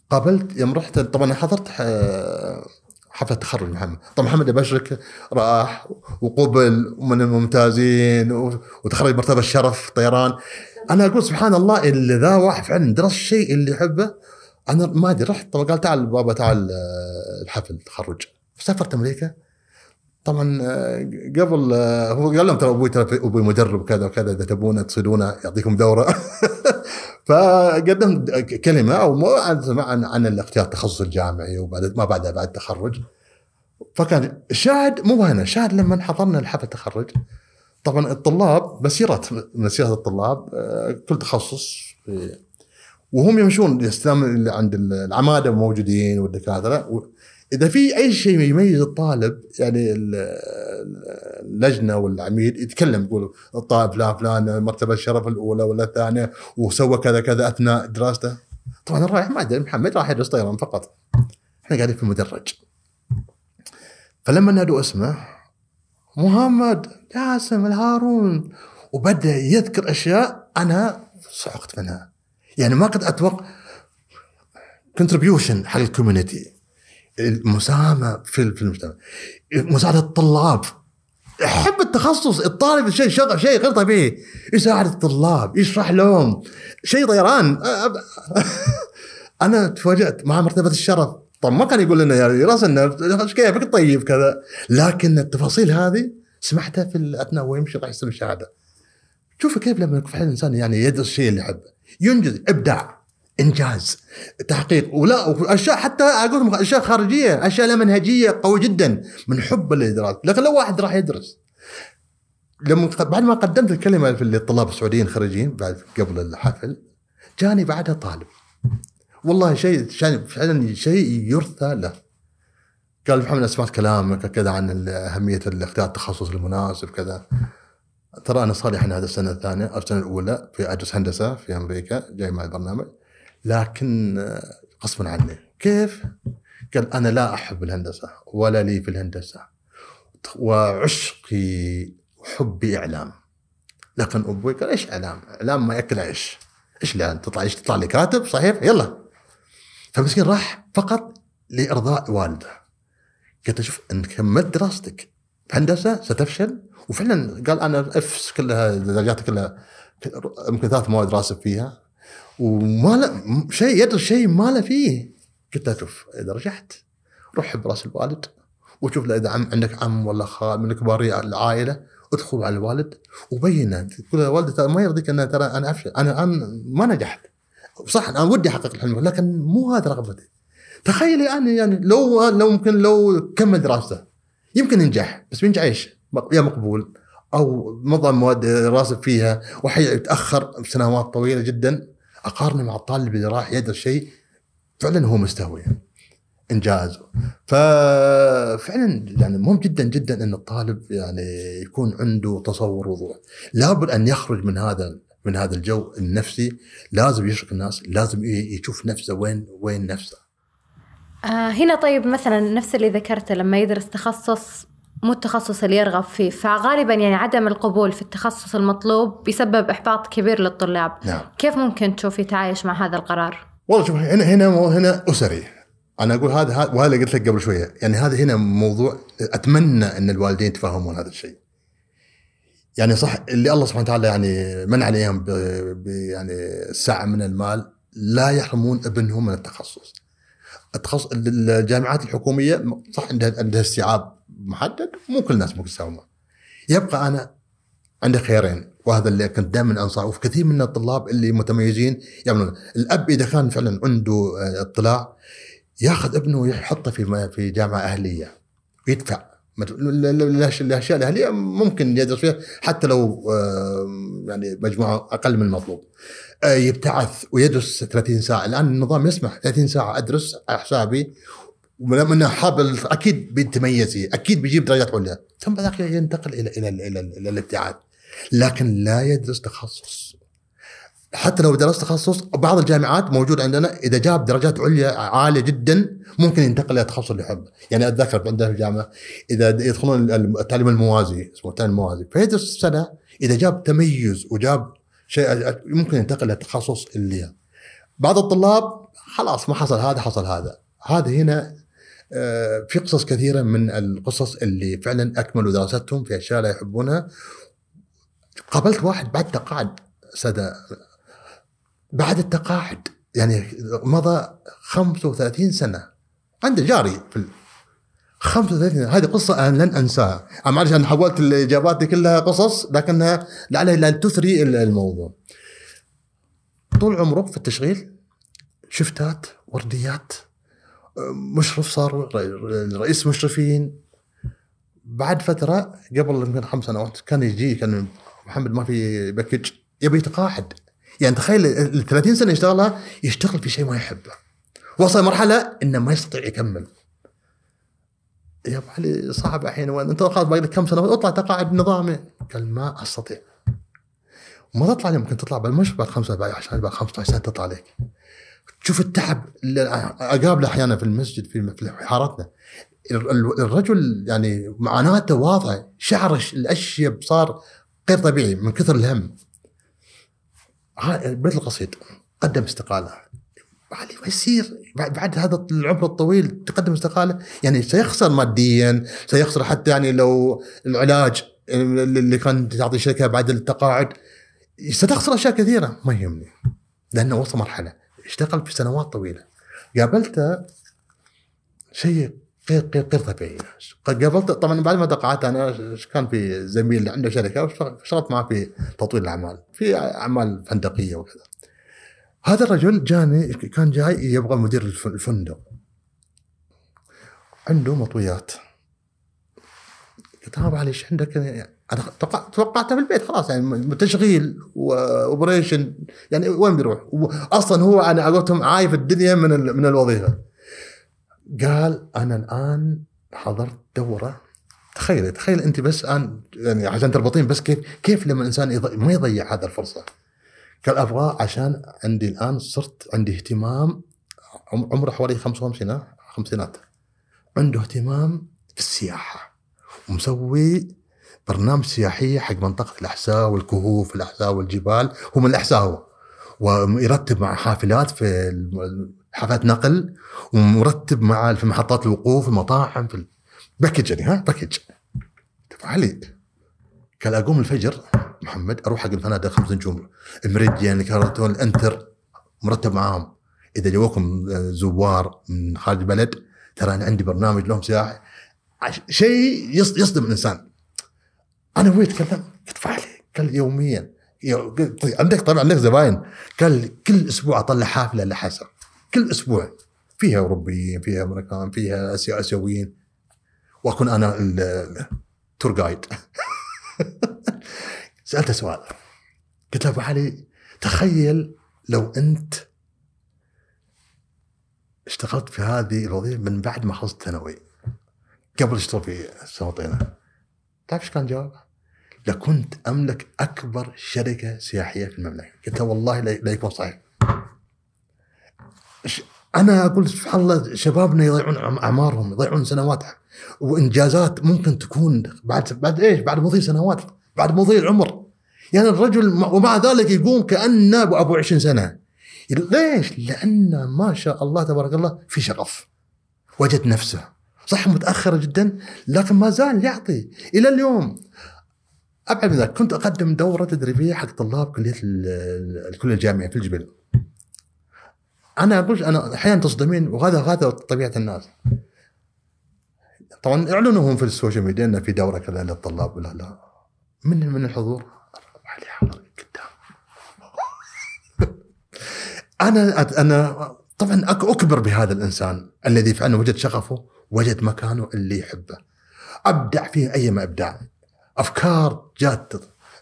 قابلت يوم رحت طبعا حضرت حفلة تخرج محمد طبعا محمد ابشرك راح وقبل ومن الممتازين وتخرج مرتبة الشرف طيران أنا أقول سبحان الله اللي ذا واحد فعلا درس الشيء اللي يحبه أنا ما أدري رحت طبعا قال تعال بابا تعال آه، الحفل تخرج سافرت أمريكا. طبعا آه، قبل آه، هو قال لهم ترى أبوي ترى أبوي مدرب كذا وكذا إذا تبونه تصيدونه يعطيكم دورة. (laughs) فقدمت كلمة أو عن عن الاختيار التخصص الجامعي وبعد ما بعدها بعد التخرج. فكان الشاهد مو هنا الشاهد لما حضرنا الحفل التخرج. طبعا الطلاب مسيرة مسيرة الطلاب آه، كل تخصص وهم يمشون عند العمادة موجودين والدكاترة. إذا في أي شيء يميز الطالب يعني اللجنة والعميد يتكلم يقول الطالب فلان فلان مرتبة الشرف الأولى ولا الثانية وسوى كذا كذا أثناء دراسته. طبعا رايح ما أدري محمد راح يدرس طيران فقط. إحنا قاعدين في المدرج فلما نادوا اسمه محمد جاسم الهارون. وبدأ يذكر أشياء أنا صعقت منها. يعني ما كنت أتوقع contribution حق ال community المساهمة في في المجتمع. مساعدة الطلاب. أحب التخصص الطالب شيء شغل شيء غير طبيعي. يساعد الطلاب يشرح لهم. شيء طيران. (laughs) أنا تفاجأت مع مرتبة الشرف. طب ما كان يقول لنا يا إيش كيفك؟ طيب كذا. لكن التفاصيل هذه سمعتها في اثناء وهو يمشي راح يستلم الشهاده شوف كيف لما يكون الإنسان يعني يدرس الشيء اللي يحبه. ينجز إبداع. إنجاز تحقيق. ولا اشياء حتى أقول أشياء خارجية أشياء لا منهجية قوية جدا من حب للادراك لكن لو واحد راح يدرس لما بعد ما قدمت الكلمة للطلاب السعوديين الخريجين بعد قبل الحفل جاني بعدها طالب. والله شيء فعلا شيء يرثى له. قال محمد سمعت كلامك كذا عن أهمية الاختيار التخصص المناسب كذا. ترى أنا صالح هذا السنة الثانية أو السنة الأولى في أدرس هندسة في أمريكا جاي مع البرنامج لكن غصبا عني. كيف؟ قال أنا لا أحب الهندسة ولا لي في الهندسة وعشقي وحبي إعلام. لكن أبوي قال إيش إعلام؟ إعلام ما يأكل عيش. إيش اعلام؟ تطلع إيش تطلع لي كاتب؟ صحيح يلا. فمسكين راح فقط لإرضاء والده. قلت له شوف ان كملت دراستك هندسة ستفشل. وفعلا قال أنا اف كلها درجاتي كلها يمكن ثلاث مواد راسب فيها. وما له شيء يدرس شيء ما له فيه. قلت له شوف إذا رجعت روح برأس الوالد وشوف له إذا عم عندك عم ولا خال من كبار العائلة ادخل على الوالد وبين تقول له والدي ما يرضيك ان ترى أنا أفشل. أنا أنا ما نجحت. صح أنا ودي أحقق الحلم لكن مو هذا رغبتي. تخيلي أنا يعني لو لو ممكن لو كمل دراسته يمكن ينجح بس بينجح إيش؟ يا مقبول أو مضى مواد راسب فيها وحيتأخر سنوات طويلة جدا. أقارنه مع الطالب اللي راح يدرس شيء فعلا هو مستهوي إنجاز. ففعلا يعني مهم جدا جدا إن الطالب يعني يكون عنده تصور وضوح. لابد أن يخرج من هذا من هذا الجو النفسي. لازم يشرك الناس لازم يشوف نفسه وين وين نفسه. آه هنا طيب مثلا نفس اللي ذكرته لما يدرس تخصص مو التخصص اللي يرغب فيه. فغالبا يعني عدم القبول في التخصص المطلوب بيسبب إحباط كبير للطلاب. نعم. كيف ممكن تشوف يتعايش مع هذا القرار؟ والله شوف هنا هنا هنا أسري. أنا أقول هذا هذا وهذا اللي قلت لك قبل شوية. يعني هذا هنا موضوع أتمنى إن الوالدين يتفهمون هذا الشيء. يعني صح اللي الله سبحانه وتعالى يعني من عليهم ب ب- يعني سعه من المال لا يحرمون ابنهم من التخصص. التخصص الجامعات الحكومية صح عندها عندها استيعاب محدد مو كل الناس ممكن يساومون يبقى أنا عندي خيارين وهذا اللي كنت دائما انصح وفي كثير من الطلاب اللي متميزين يعملون. الأب إذا كان فعلا عنده آه، اطلاع ياخذ ابنه ويحطه في في جامعة أهلية. ويدفع الاشياء الأهلية ممكن يدرس فيها حتى لو يعني مجموعة أقل من المطلوب. آه، يبتعث ويدرس 30 ساعة. الآن النظام يسمح 30 ساعة أدرس على حسابي ولما انه حاب أكيد بيتميز أكيد بيجيب درجات عليا. ثم بعد ينتقل إلى إلى إلى, إلى, إلى الابتعاث لكن لا يدرس تخصص. حتى لو درس تخصص بعض الجامعات موجود عندنا إذا جاب درجات عليا عالية جدا ممكن ينتقل إلى التخصص اللي يحبه، يعني أتذكر عندنا في الجامعة إذا يدخلون التعليم الموازي اسمه التعليم الموازي فيدرس سنة إذا جاب تميز وجاب شيء ممكن ينتقل إلى التخصص اللي بعض الطلاب خلاص ما حصل هذا حصل هذا. هذا هنا في قصص كثيرة من القصص اللي فعلا أكملوا دراستهم في أشياء لا يحبونها. قابلت واحد بعد تقاعد سدى بعد التقاعد يعني مضى 35 سنة. عنده جاري في ال- 35 سنة. هذه قصة أنا لن أنساها. أنا معلش أنا حولت الإجابات دي كلها قصص لكنها لعلها لا تثري الموضوع. طول عمره في التشغيل شفتات ورديات مشرف صار رئيس مشرفين. بعد فترة قبل يمكن خمس سنوات كان يجي كان محمد ما في باكج يبي يتقاعد. يعني تخيل ال 30 سنة يشتغلها يشتغل في شيء ما يحبه. وصل مرحلة إنه ما يستطيع يكمل. يا ابو علي صعب الحين. وين؟ أنت خلاص باقي لك كم سنة؟ اطلع تقاعد نظامي. قال ما أستطيع. ما تطلع يمكن تطلع بالمشرف بعد خمسة بعد عشان بعد 15 سنة تطلع عليك. تشوف التعب اللي أقابله أحيانا في المسجد في حارتنا. ال- ال- الرجل يعني معاناته واضحة. شعر الش- الاشيب صار غير طبيعي من كثر الهم. بيت القصيد قدم استقالة. علي ما يصير بعد هذا العمر الطويل تقدم استقالة. يعني سيخسر ماديا سيخسر حتى يعني لو العلاج اللي كان تعطي الشركة بعد التقاعد. ستخسر أشياء كثيرة. ما يهمني لأنه وصل مرحلة. اشتغل في سنوات طويلة. قابلته شيء غير غير غير طبيعي. قابلته طبعا بعد ما تقاعدت أنا كان في زميل عنده شركة واشتغلت معه في تطوير الأعمال في أعمال فندقية وكذا. هذا الرجل جاني كان جاي يبغى مدير الف- الفندق. عنده مطويات. قلت له علي إيش عندك أنا توقع- توقعته في البيت خلاص يعني تشغيل واوبريشن يعني وين بيروح؟ أصلا هو أنا قلتهم عايف الدنيا من من الوظيفة. قال أنا الآن حضرت دورة تخيل تخيل أنت بس الآن يعني عشان تربطين بس كيف كيف لما الانسان. ما يضيع هذا الفرصة. قال أبغى عشان عندي الآن صرت عندي اهتمام عم- عمره حوالي 55 ها؟ خمسينات عنده اهتمام في السياحة ومسوي برنامج سياحي حق منطقة الاحساء والكهوف الاحساء والجبال. هو من الاحساء هو. ويرتب مع حافلات في حافلات نقل ومرتب مع في محطات الوقوف المطاعم في package يعني ها package علي قال أقوم الفجر محمد أروح حق الفنادق خمس نجوم المريديان كارلتون الانتر مرتب معاهم. إذا جوكم زوار من خارج البلد ترى أنا عندي برنامج لهم سياحي. شيء يص- يصدم الإنسان. أنا أبوي يتكلم قلت فعلي قال يوميا عندك طبعا عندك زباين. قال كل أسبوع أطلع حافلة لحسن. كل أسبوع. فيها أوروبيين فيها أمريكان فيها اسيا أسيويين. وأكون أنا ال- التور جايد (laughs) سألته سؤال. قلت له أبو علي تخيل لو أنت اشتغلت في هذه الوظيفة من بعد ما خلصت ثانوي. قبل اشتغل في سنتين تعرف إيش كان جوابه؟ لكنت أملك أكبر شركة سياحية في المملكة. قلت له والله لا يكون صحيح. أنا أقول سبحان الله شبابنا يضيعون أعمارهم يضيعون سنواتهم. وإنجازات ممكن تكون بعد بعد إيش؟ بعد مضي سنوات بعد مضي العمر. يعني الرجل ومع ذلك يقوم كأنه ابو 20 سنة. ليش؟ لأن ما شاء الله تبارك الله في شغف. وجد نفسه. صح متأخر جدا لكن ما زال يعطي. إلى اليوم أبعد من ذلك كنت أقدم دورة تدريبية حق طلاب كلية ال- ال- الكليه الجامعيه في الجبل. أنا أقول أنا أحيانا تصدمين وهذا هذا طبيعة الناس. طبعا اعلنوا هم في ال social media إن في دورة كذا للطلاب. ولا لا. من من الحضور؟ علي قدام أنا أنا طبعا أكبر بهذا الإنسان الذي فعلا وجد شغفه وجد مكانه اللي يحبه. أبدع فيه أي ما ابداع أفكار جات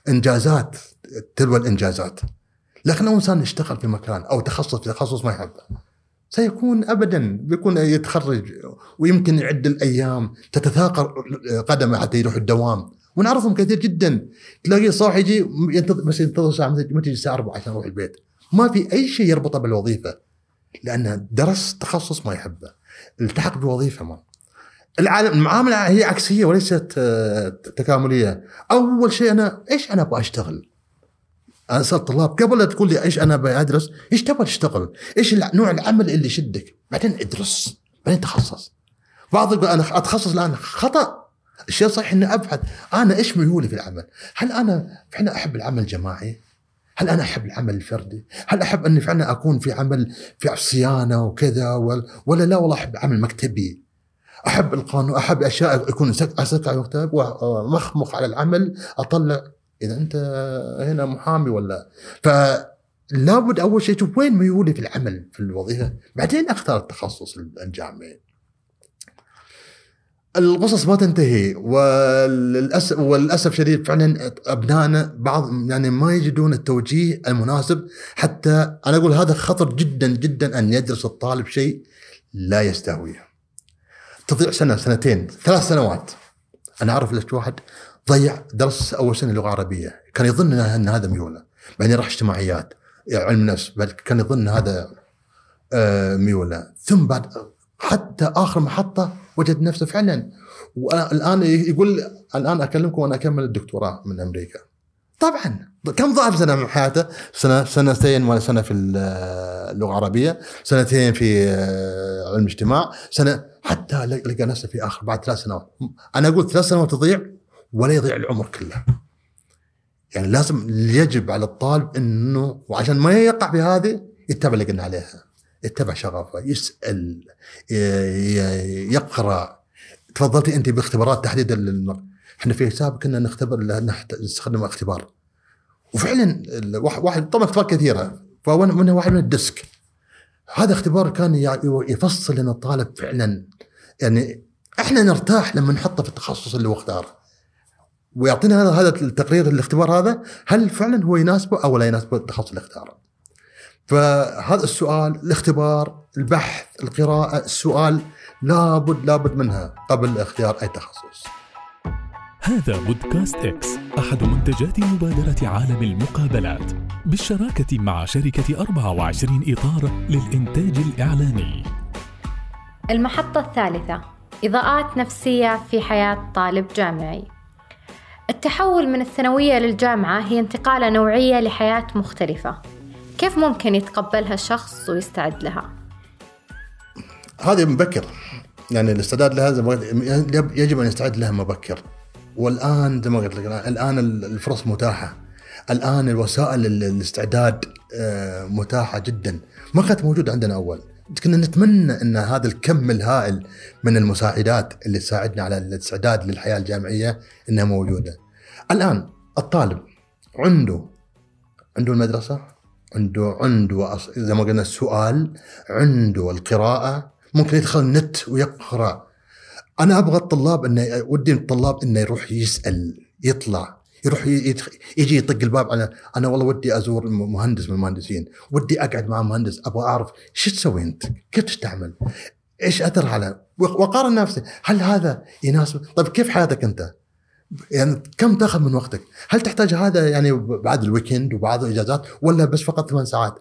إنجازات تلو الإنجازات. لكن لو إنسان اشتغل في مكان أو تخصص في تخصص ما يحبه. سيكون ابدا بيكون يتخرج ويمكن يعد الأيام تتثاقل قدمه حتى يروح الدوام. ونعرفهم كثير جدا. تلاقيه صاح يجي ينتظر بس ينتظر ساعة متى تجي الساعة 4 عشان يروح البيت. ما في أي شيء يربطه بالوظيفة لأنه درس تخصص ما يحبه. التحق بوظيفة ما. العالم المعاملة هي عكسية وليست آه، تكاملية. أول شيء أنا إيش أنا أبغى أشتغل؟ أنا سالت طلاب قبل لا تقول لي إيش أنا بدرس إيش تبغى تشتغل؟ إيش نوع العمل اللي يشدك؟ بعدين أدرس بعدين تخصص بعض يقول أنا أتخصص الان خطأ. الشيء صحيح إني أبحث أنا إيش ميولي في العمل؟ هل أنا فعلا أحب العمل الجماعي؟ هل أنا أحب العمل الفردي؟ هل أحب أني فعلا أكون في عمل في صيانة وكذا ولا, لا والله أحب عمل مكتبي؟ أحب القانون أحب أشياء يكون سك- اسكع مكتب ومخمخ على العمل أطلع إذا أنت هنا محامي ولا فلابد أول شيء تشوف وين ميولي في العمل في الوظيفة بعدين أختار التخصص الجامعي القصص ما تنتهي وللاسف وللاسف شديد فعلا ابنائنا بعض يعني ما يجدون التوجيه المناسب. حتى أنا أقول هذا خطر جدا جدا أن يدرس الطالب شيء لا يستهويه. تضيع سنة سنتين ثلاث سنوات. أنا أعرف لك واحد ضيع درس أول سنة لغة عربية. كان يظن أن هذا ميوله بعدين راح اجتماعيات علم نفس كان يظن هذا آه، ميوله. ثم بعد حتى آخر محطة وجد نفسه فعلا والآن يقول الآن أكلمكم وأنا أكمل الدكتوراه من أمريكا طبعا كم ضاع سنة من حياته؟ سنة سنتين ولا سنة في اللغة العربية، سنتين في آه، علم اجتماع، سنة حتى لقى نفسه في آخر بعد ثلاث سنوات، أنا أقول ثلاث سنوات تضيع ولا يضيع العمر كله. يعني لازم يجب على الطالب إنه وعشان ما يقع في هذه يتبع اللي قلنا عليها يتبع شغفه يسأل يقرأ. تفضلتي انت باختبارات تحديد الم- إحنا في حساب كنا نختبر نستخدم اختبار. وفعلا واحد طبعا اختبار كثيرة فمنها منها واحد من الديسك. هذا اختبار كان يفصل لنا الطالب فعلا. يعني إحنا نرتاح لما نحطه في التخصص اللي هو اختاره. ويعطينا هذا هذا التقرير الاختبار هذا هل فعلا هو يناسبه أو لا يناسبه التخصص اللي اختاره؟ فهذا السؤال الاختبار البحث القراءة السؤال لابد لابد منها قبل اختيار أي تخصص. هذا بودكاست إكس أحد منتجات مبادرة عالم المقابلات. بالشراكة مع شركة 24 إطار للإنتاج الإعلامي المحطة الثالثة إضاءات نفسية في حياة طالب جامعي. التحول من الثانوية للجامعة هي انتقالة نوعية لحياة مختلفة. كيف ممكن يتقبلها الشخص ويستعد لها؟ هذه مبكر. يعني الاستعداد لها يجب أن يستعد لها مبكر. والآن زي ما قلت لك الآن الفرص متاحة. الآن الوسائل ال- الاستعداد آه، متاحة جدا. ما كانت موجودة عندنا أول. كنا نتمنى إن هذا الكم الهائل من المساعدات اللي تساعدنا على الاستعداد للحياة الجامعية إنها موجودة. الآن الطالب عنده عنده المدرسة؟ عنده عنده زي ما قلنا السؤال عنده القراءة ممكن يدخل النت ويقرأ. أنا أبغى الطلاب إنه ودي الطلاب إنه يروح يسأل يطلع يروح. يجي يطق الباب على أنا والله ودي أزور مهندس من المهندسين ودي أقعد مع مهندس أبغى أعرف شو تسوي أنت؟ كيف تستعمل؟ إيش أثر على؟ وقارن نفسي هل هذا يناسب؟ طيب كيف حياتك أنت؟ يعني كم تاخذ من وقتك؟ هل تحتاج هذا يعني بعد الويكند وبعد الإجازات ولا بس فقط ثمان ساعات.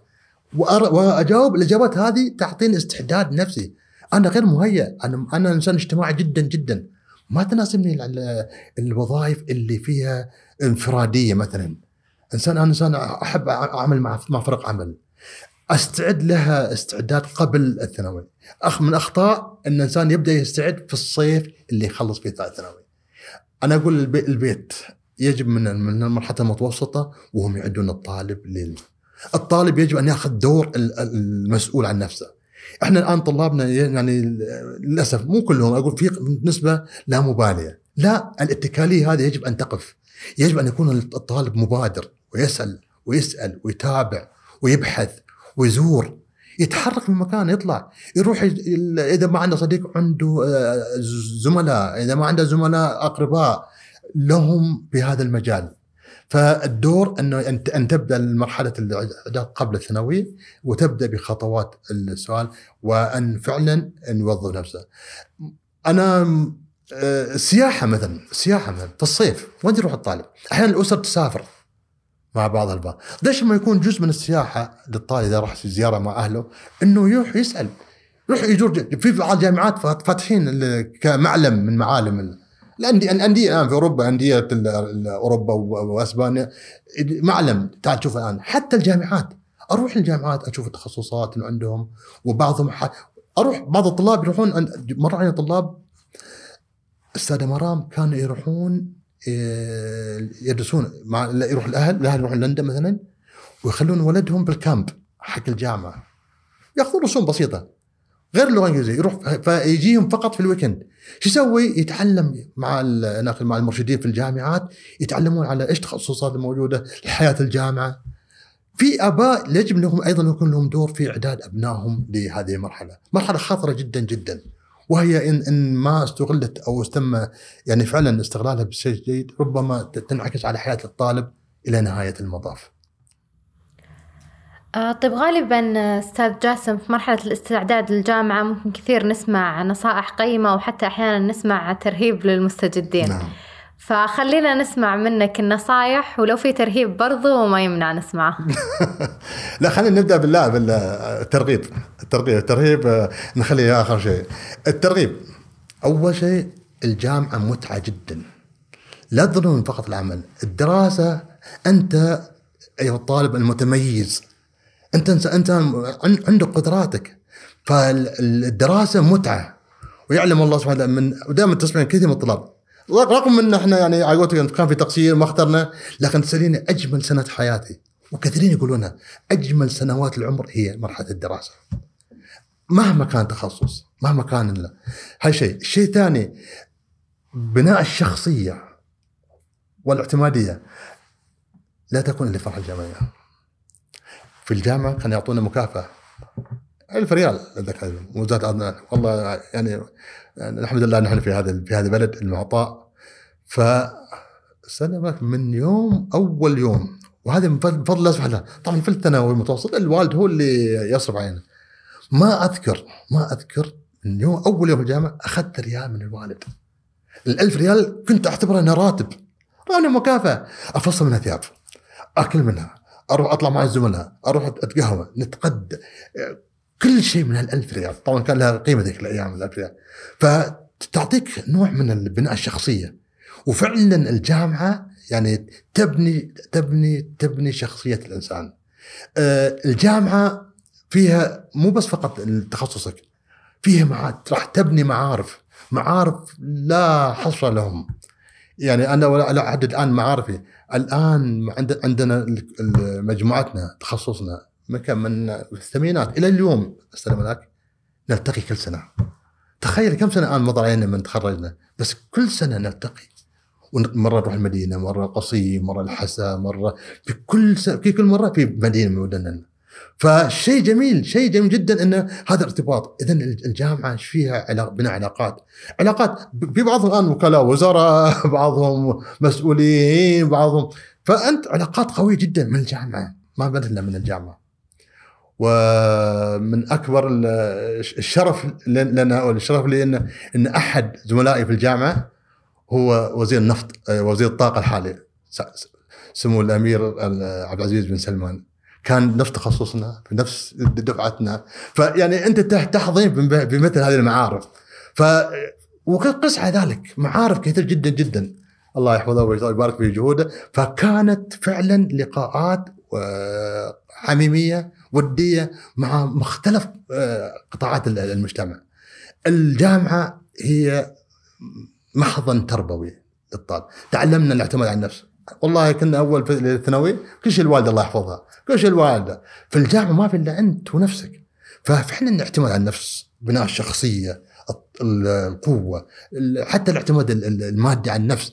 وأجاوب الإجابات هذه تعطيني استعداد نفسي. أنا غير مهيأ. أنا أنا إنسان اجتماعي جدا جدا. ما تناسبني الوظائف اللي فيها انفرادية مثلا. إنسان أنا إنسان أحب أعمل مع مع فرق عمل. أستعد لها استعداد قبل الثانوي. اخ من أخطاء إن الانسان يبدأ يستعد في الصيف اللي يخلص فيه الثانوي. أنا أقول البيت يجب من من المرحلة المتوسطة وهم يعدون الطالب لل الطالب يجب أن يأخذ دور المسؤول عن نفسه. إحنا الآن طلابنا يعني للأسف مو كلهم أقول في نسبه لا مبالية. لا الاتكالية هذه يجب أن تقف. يجب أن يكون الطالب مبادر ويسأل ويسأل ويتابع ويبحث ويزور. يتحرك من مكان يطلع يروح إذا ما عنده صديق عنده آه، زملاء إذا ما عنده زملاء أقرباء لهم بهذا المجال فالدور أنه أن تبدأ مرحله الاعداد قبل الثانويه وتبدأ بخطوات السؤال وأن فعلا ان يوظف نفسه. أنا السياحه آه، مثلا السياحه مثلا في الصيف وين يروح الطالب؟ أحيانا الأسر تسافر مع بعض البعض، ليش ما يكون جزء من السياحة للطالب إذا راح زيارة مع أهله؟ إنه يروح يسأل. يروح يزور في بعض الجامعات فاتحين كمعلم من معالم الانديه الأندية الآن في أوروبا أندية أوروبا وأسبانيا. معلم تعال تشوف الآن. حتى الجامعات. أروح الجامعات أشوف التخصصات اللي عندهم وبعضهم أروح بعض الطلاب يروحون مرة علي طلاب أستاذة مرام كانوا يروحون يدرسون. مع يروح الأهل الأهل يروحون لندن مثلا ويخلون ولدهم بالكامب حق الجامعة. ياخذون رسوم بسيطة. غير اللغة الإنجليزية يروح فيجيهم فقط في الويكند. شو يسوي؟ يتعلم مع مع المرشدين في الجامعات يتعلمون على إيش التخصصات الموجودة لحياه الجامعة. في أباء يجب لهم أيضا يكون لهم دور في إعداد أبنائهم لهذه المرحلة، مرحلة خطرة جدا جدا. وهي إن إن ما استغلت أو تم يعني فعلا استغلالها بشيء جيد ربما تنعكس على حياة الطالب إلى نهاية المطاف. آه طيب غالبا أستاذ جاسم في مرحلة الاستعداد للجامعة ممكن كثير نسمع نصائح قيمة وحتى أحيانا نسمع ترهيب للمستجدين نعم. فخلينا نسمع منك النصائح ولو في ترهيب برضو ما يمنع نسمعه. (laughs) لا خلينا نبدأ بالله بالترغيب. الترغيب الترهيب آه، نخليه آخر شيء. الترغيب. أول شيء الجامعة متعة جدا. لا تظنون فقط العمل الدراسة أنت أيها الطالب المتميز أنت أنت عندك قدراتك. فالدراسه متعة. ويعلم الله سبحانه وتعالى من ودائما تسمع كثير من الطلاب. رغم إن إحنا يعني كان في تقصير ما اخترنا لكن تسأليني أجمل سنة حياتي. وكثيرين يقولونها أجمل سنوات العمر هي مرحلة الدراسة. مهما كان تخصص مهما كان هاي شيء. الشيء الثاني بناء الشخصية والاعتمادية لا تكون إلا فرح الجماعيه في الجامعة كانوا يعطونا مكافأة. 1000 ريال اتذكر وزاره والله يعني الحمد لله نحن في هذا في هذا البلد المعطاء. ف سنة من يوم أول يوم. وهذا من فضل الله سبحانه طبعا في الثانوي المتوسط الوالد هو اللي يصرف علينا. ما اذكر ما أذكر من يوم أول يوم الجامعة أخذت ريال من الوالد. ال1000 ريال كنت اعتبره انه راتب. راني مكافأة. أفصل منها ثياب. أكل منها. أروح أطلع مع الزملاء. أروح أتقهوى. نتقدى كل شيء من هالألف ريال. طبعا كان لها قيمة ذيك الأيام الألف ريال. فتعطيك نوع من البناء الشخصية. وفعلا الجامعة يعني تبني تبني تبني شخصية الإنسان. آه، الجامعة فيها مو بس فقط تخصصك فيها مع... راح تبني معارف معارف لا حصر لهم. يعني أنا ولا أعدد الآن معارفي. الآن عندنا مجموعتنا تخصصنا من الثمانينات إلى اليوم. استلم لك نلتقي كل سنة. تخيل كم سنة الآن مضى علينا من تخرجنا. بس كل سنة نلتقي. مرة نروح المدينة مرة قصيم مرة الحسا مرة في كل في كل مرة في مدينة من مدننا فشيء جميل شيء جميل جدا انه هذا ارتباط اذا الجامعة إيش فيها علاق بناء علاقات؟ علاقات في بعضهم الآن وكلاء وزراء (laughs) بعضهم مسؤولين بعضهم. فأنت علاقات قوية جدا من الجامعة. ما بدنا من الجامعة. ومن أكبر ال- الشرف لنا أو الشرف لي ان إن أحد زملائي في الجامعة هو وزير النفط آه، وزير الطاقة الحالي سمو الأمير عبد العزيز بن سلمان. كان نفس تخصصنا في نفس دفعتنا. فيعني أنت تح- تحظي بم- بمثل هذه المعارف. ف وقس على ذلك معارف كثير جدا جدا. الله يحفظه ويبارك في جهوده. فكانت فعلا لقاءات حميميه ودية مع مختلف آه، قطاعات ال- المجتمع. الجامعة هي محضن تربوي للطالب، تعلمنا الاعتماد على النفس. والله كنا أول في الثانوي كل شيء الوالدة الله يحفظها، كل شيء الوالدة، في الجامعة ما في إلا أنت ونفسك. ففعلا الاعتماد على النفس، بناء الشخصية، القوة، ال- حتى الاعتماد ال- ال- المادي على النفس.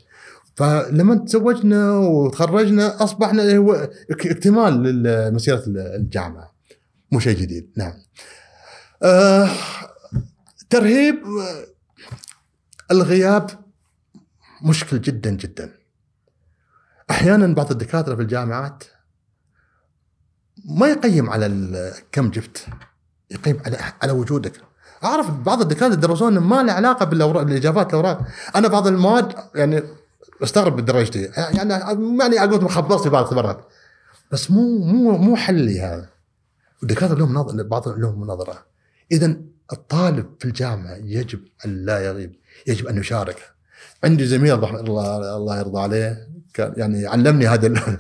فلما تزوجنا وتخرجنا أصبحنا هو اك- اكتمال لمسيره الجامعة. مو شيء جديد. نعم. آه ترهيب آه، الغياب مشكل جدا جدا. أحيانا بعض الدكاترة في الجامعات ما يقيم على كم جبت يقيم على على وجودك. أعرف بعض الدكاترة درسونا ما له علاقة بالأوراق بالاجابات الأوراق. أنا بعض المواد يعني استغرب من درجتي يعني يعني أقول خبصت في بعض الاختبارات بس مو مو مو حلي هذا. الدكاتره لهم نظر بعض لهم نظرة. اذا الطالب في الجامعة يجب أن لا يغيب يجب أن يشارك. عندي زميل رحمة الله الله يرضى عليه كان يعني علمني هذا (laughs)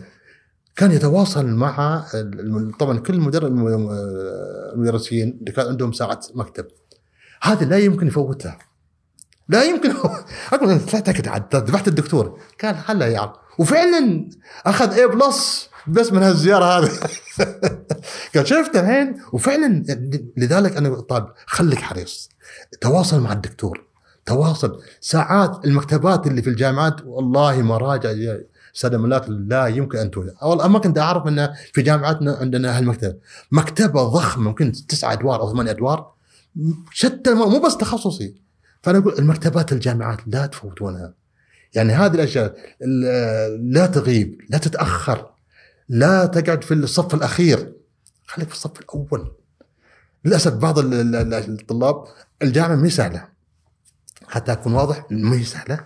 كان يتواصل مع طبعا كل الم- المدرسين اللي كان عندهم ساعه مكتب. هذا لا يمكن يفوتها لا يمكن. (laughs) أقول تكد عاد ذبحت الدكتور. هلا يا عم. وفعلا أخذ اي بلس بس من هالزيارة هذه. (laughs) قال شفت الحين؟ وفعلا لذلك أنا طالب خليك حريص. تواصل مع الدكتور. تواصل. ساعات المكتبات اللي في الجامعات والله مراجع أستاذ ملاك لا يمكن أن توجد والله ما كنت أعرف إن في جامعتنا عندنا هالمكتبه مكتبة ضخمة ممكن تسعة أدوار أو ثمان أدوار. شتى مو بس تخصصي. فأنا أقول المكتبات الجامعات لا تفوتونها. يعني هذه الأشياء ال- لا تغيب لا تتأخر لا تقعد في الصف الأخير. خليك في الصف الأول. للأسف بعض ال- ال- ال- الطلاب الجامعة مي سهلة. حتى أكون واضح ما هي سهلة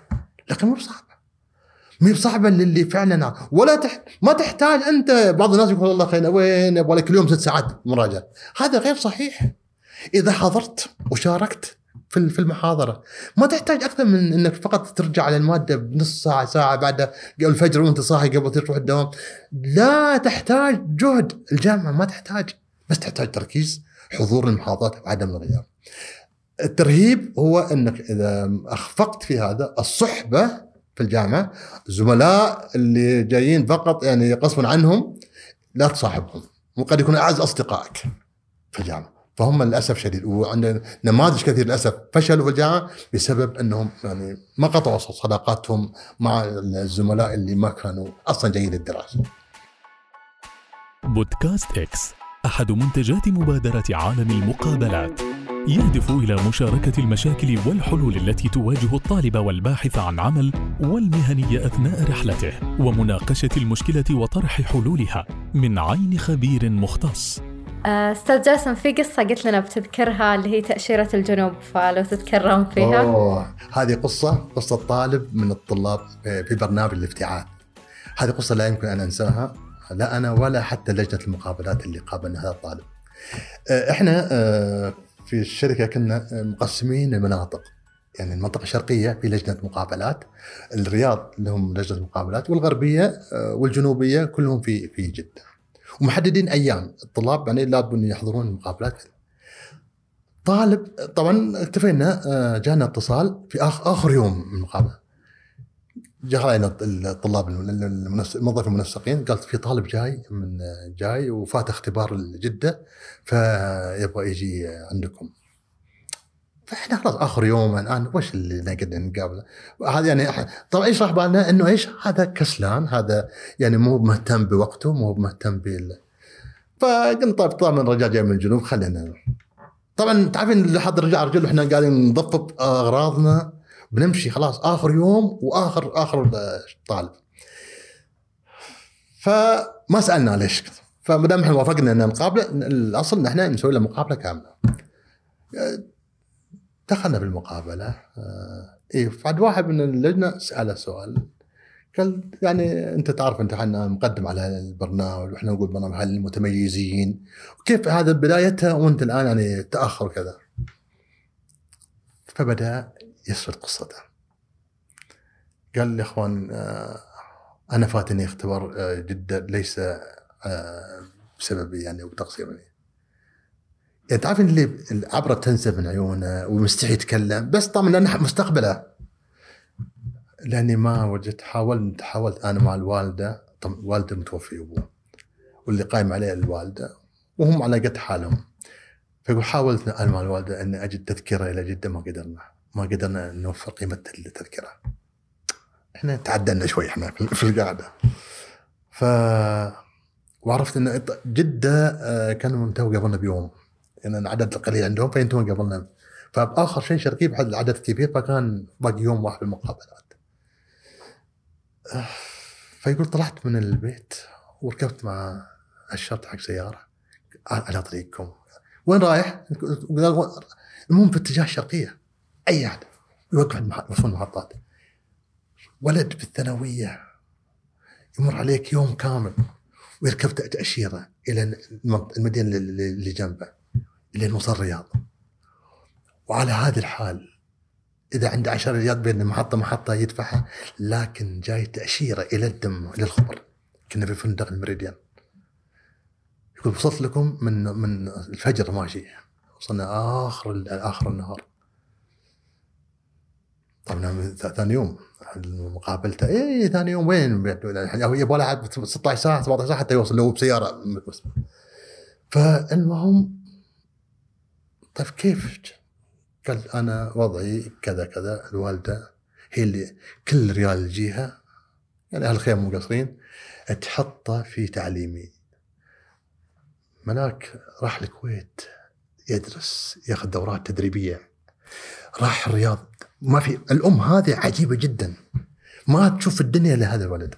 لكن مو بصعبة. ما هي بصعبة للي فعلا ولا تحت ما تحتاج أنت. بعض الناس يقول الله خير وين؟ يبغى لك اليوم ست ساعات مراجعة. هذا غير صحيح. إذا حضرت وشاركت في في المحاضرة. ما تحتاج أكثر من إنك فقط ترجع على المادة بنص ساعة ساعة بعد الفجر وأنت صاحي قبل تروح الدوام. لا تحتاج جهد. الجامعة ما تحتاج. بس تحتاج تركيز حضور المحاضرات وعدم الغياب الترهيب هو إنك إذا أخفقت في هذا الصحبة في الجامعة زملاء اللي جايين فقط يعني غصبا عنهم لا تصاحبهم. وقد يكون أعز أصدقائك في الجامعة. فهم للأسف شديد. وعندنا نماذج كثير للأسف فشلوا في الجامعة بسبب أنهم يعني ما قطعوا صداقاتهم مع الزملاء اللي ما كانوا أصلا جيد الدراسه. بودكاست إكس أحد منتجات مبادرة عالم المقابلات. يهدف إلى مشاركة المشاكل والحلول التي تواجه الطالب والباحث عن عمل والمهني أثناء رحلته ومناقشة المشكلة وطرح حلولها من عين خبير مختص. أستاذ جاسم في قصة قلت لنا بتذكرها اللي هي تأشيرة الجنوب فلو تتكرم فيها أوه هذه قصة قصة طالب من الطلاب في برنامج الافتعال. هذه قصة لا يمكن أن أنساها لا أنا ولا حتى لجنة المقابلات اللي قابلنا هذا الطالب. آه، إحنا آه، في الشركة كنا مقسمين المناطق يعني المنطقة الشرقية في لجنة مقابلات الرياض لهم لجنة مقابلات والغربية آه، والجنوبية كلهم في في جدة ومحددين أيام. الطلاب يعني لابد أن يحضرون المقابلات طالب طبعا اكتفينا آه، جانا اتصال في آخر يوم من المقابلة. جاء علينا الطلاب المنس- الموظف المنسقين. قالت في طالب جاي من جاي وفات اختبار جده فيبغى يجي عندكم. فاحنا خلاص آخر يوم الآن وش اللي نقدر نقابله؟ هذا يعني طبعا إيش راح بالنا إنه إيش؟ هذا كسلان هذا يعني مو مهتم بوقته مو مهتم بال. فقلنا طيب طبعا الرجال جاي من الجنوب خلينا. طبعا تعرفين لحد الرجال رجل إحنا قاعدين نضبط أغراضنا بنمشي خلاص آخر يوم وآخر آخر طالب. فما سألنا ليش. فما دام إحنا وافقنا ان نقابله الأصل إن إحنا نسوي له مقابلة كاملة. دخلنا بالمقابلة آه، اي بعد واحد من اللجنة سأله سؤال قال يعني أنت تعرف أنت إحنا مقدم على البرنامج وإحنا نقول برنامج هل المتميزين؟ وكيف هذا بدايتها؟ وأنت الآن يعني تأخر كذا. فبدأ يسرد قصته. قال لي إخوان آه، أنا فاتني اختبار آه، جدا ليس بسببي يعني وتقصيري. يعني تعرف اللي العبره تنزف من عيونه ومستحي يتكلم بس طبعا لأنه مستقبله. لأني ما وجدت حاولت حاولت أنا مع الوالدة. طبعا الوالده متوفي ابوه واللي قايم عليه الوالدة وهم على قد حالهم. فيقول حاولت أنا مع الوالدة إني أجد تذكرة إلى جدة ما قدرنا. ما قدرنا نوفر قيمة التذكرة. إحنا تعدلنا شوي إحنا في القعده ف وعرفت إن جدة آه، كانوا منتهوا قبلنا بيوم. يعني العدد القليل عندهم فينتهون قبلنا فاخر شيء شرقي بحد العدد كبير فكان باقي يوم واحد بالمقابلات. آه، فيقول طلعت من البيت وركبت مع الشرطة حق سيارة. على طريقكم وين رايح؟ المهم في اتجاه الشرقية. أي أحد يوقف يوصلون المحطات. ولد بالثانوية يمر عليك يوم كامل. ويركب تأشيرة إلى المدينة اللي جنبه. إلى نوصل الرياض. وعلى هذه الحال إذا عنده عشر رياض بين محطة محطة يدفعها لكن جاي تأشيرة إلى الدم للخبر كنا في فندق المريديان يقول وصلت لكم من من الفجر ماشي وصلنا آخر آخر النهار. طبعا ثاني يوم. مقابلته اي ثاني يوم وين؟ يبغى له 16 ساعة 17 ساعة حتى يوصل لو بسيارة. فالمهم طيب كيف؟ قال أنا وضعي كذا كذا الوالدة هي اللي كل ريال يجيها يعني أهل الخير مو قصرين تحطه في تعليمي. ملاك راح الكويت يدرس ياخذ دورات تدريبية. راح الرياض ما في الأم هذه عجيبة جدا. ما تشوف الدنيا لهذا الولد.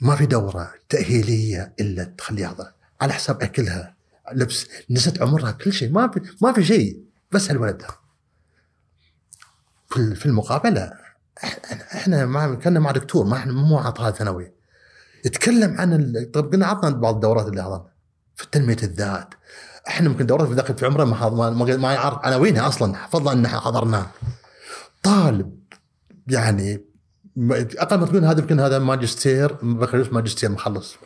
ما في دورة تأهيلية إلا تخليها هذا. على حساب أكلها. لبس. نسيت عمرها كل شيء. ما في ما في شيء. بس هالولد في في المقابلة إحنا مع كنا مع دكتور. ما إحنا مو عطاء ثانوي. يتكلم عن طيب قلنا عطنا بعض الدورات اللي حضرنا في تنمية الذات. إحنا ممكن دورات داخل في عمره ما ما, ما يعرف عناوينها أصلا؟ فضلا ان حضرناها. طالب يعني أقل ما تقول هذا يمكن هذا ماجستير بكالوريوس ماجستير مخلص.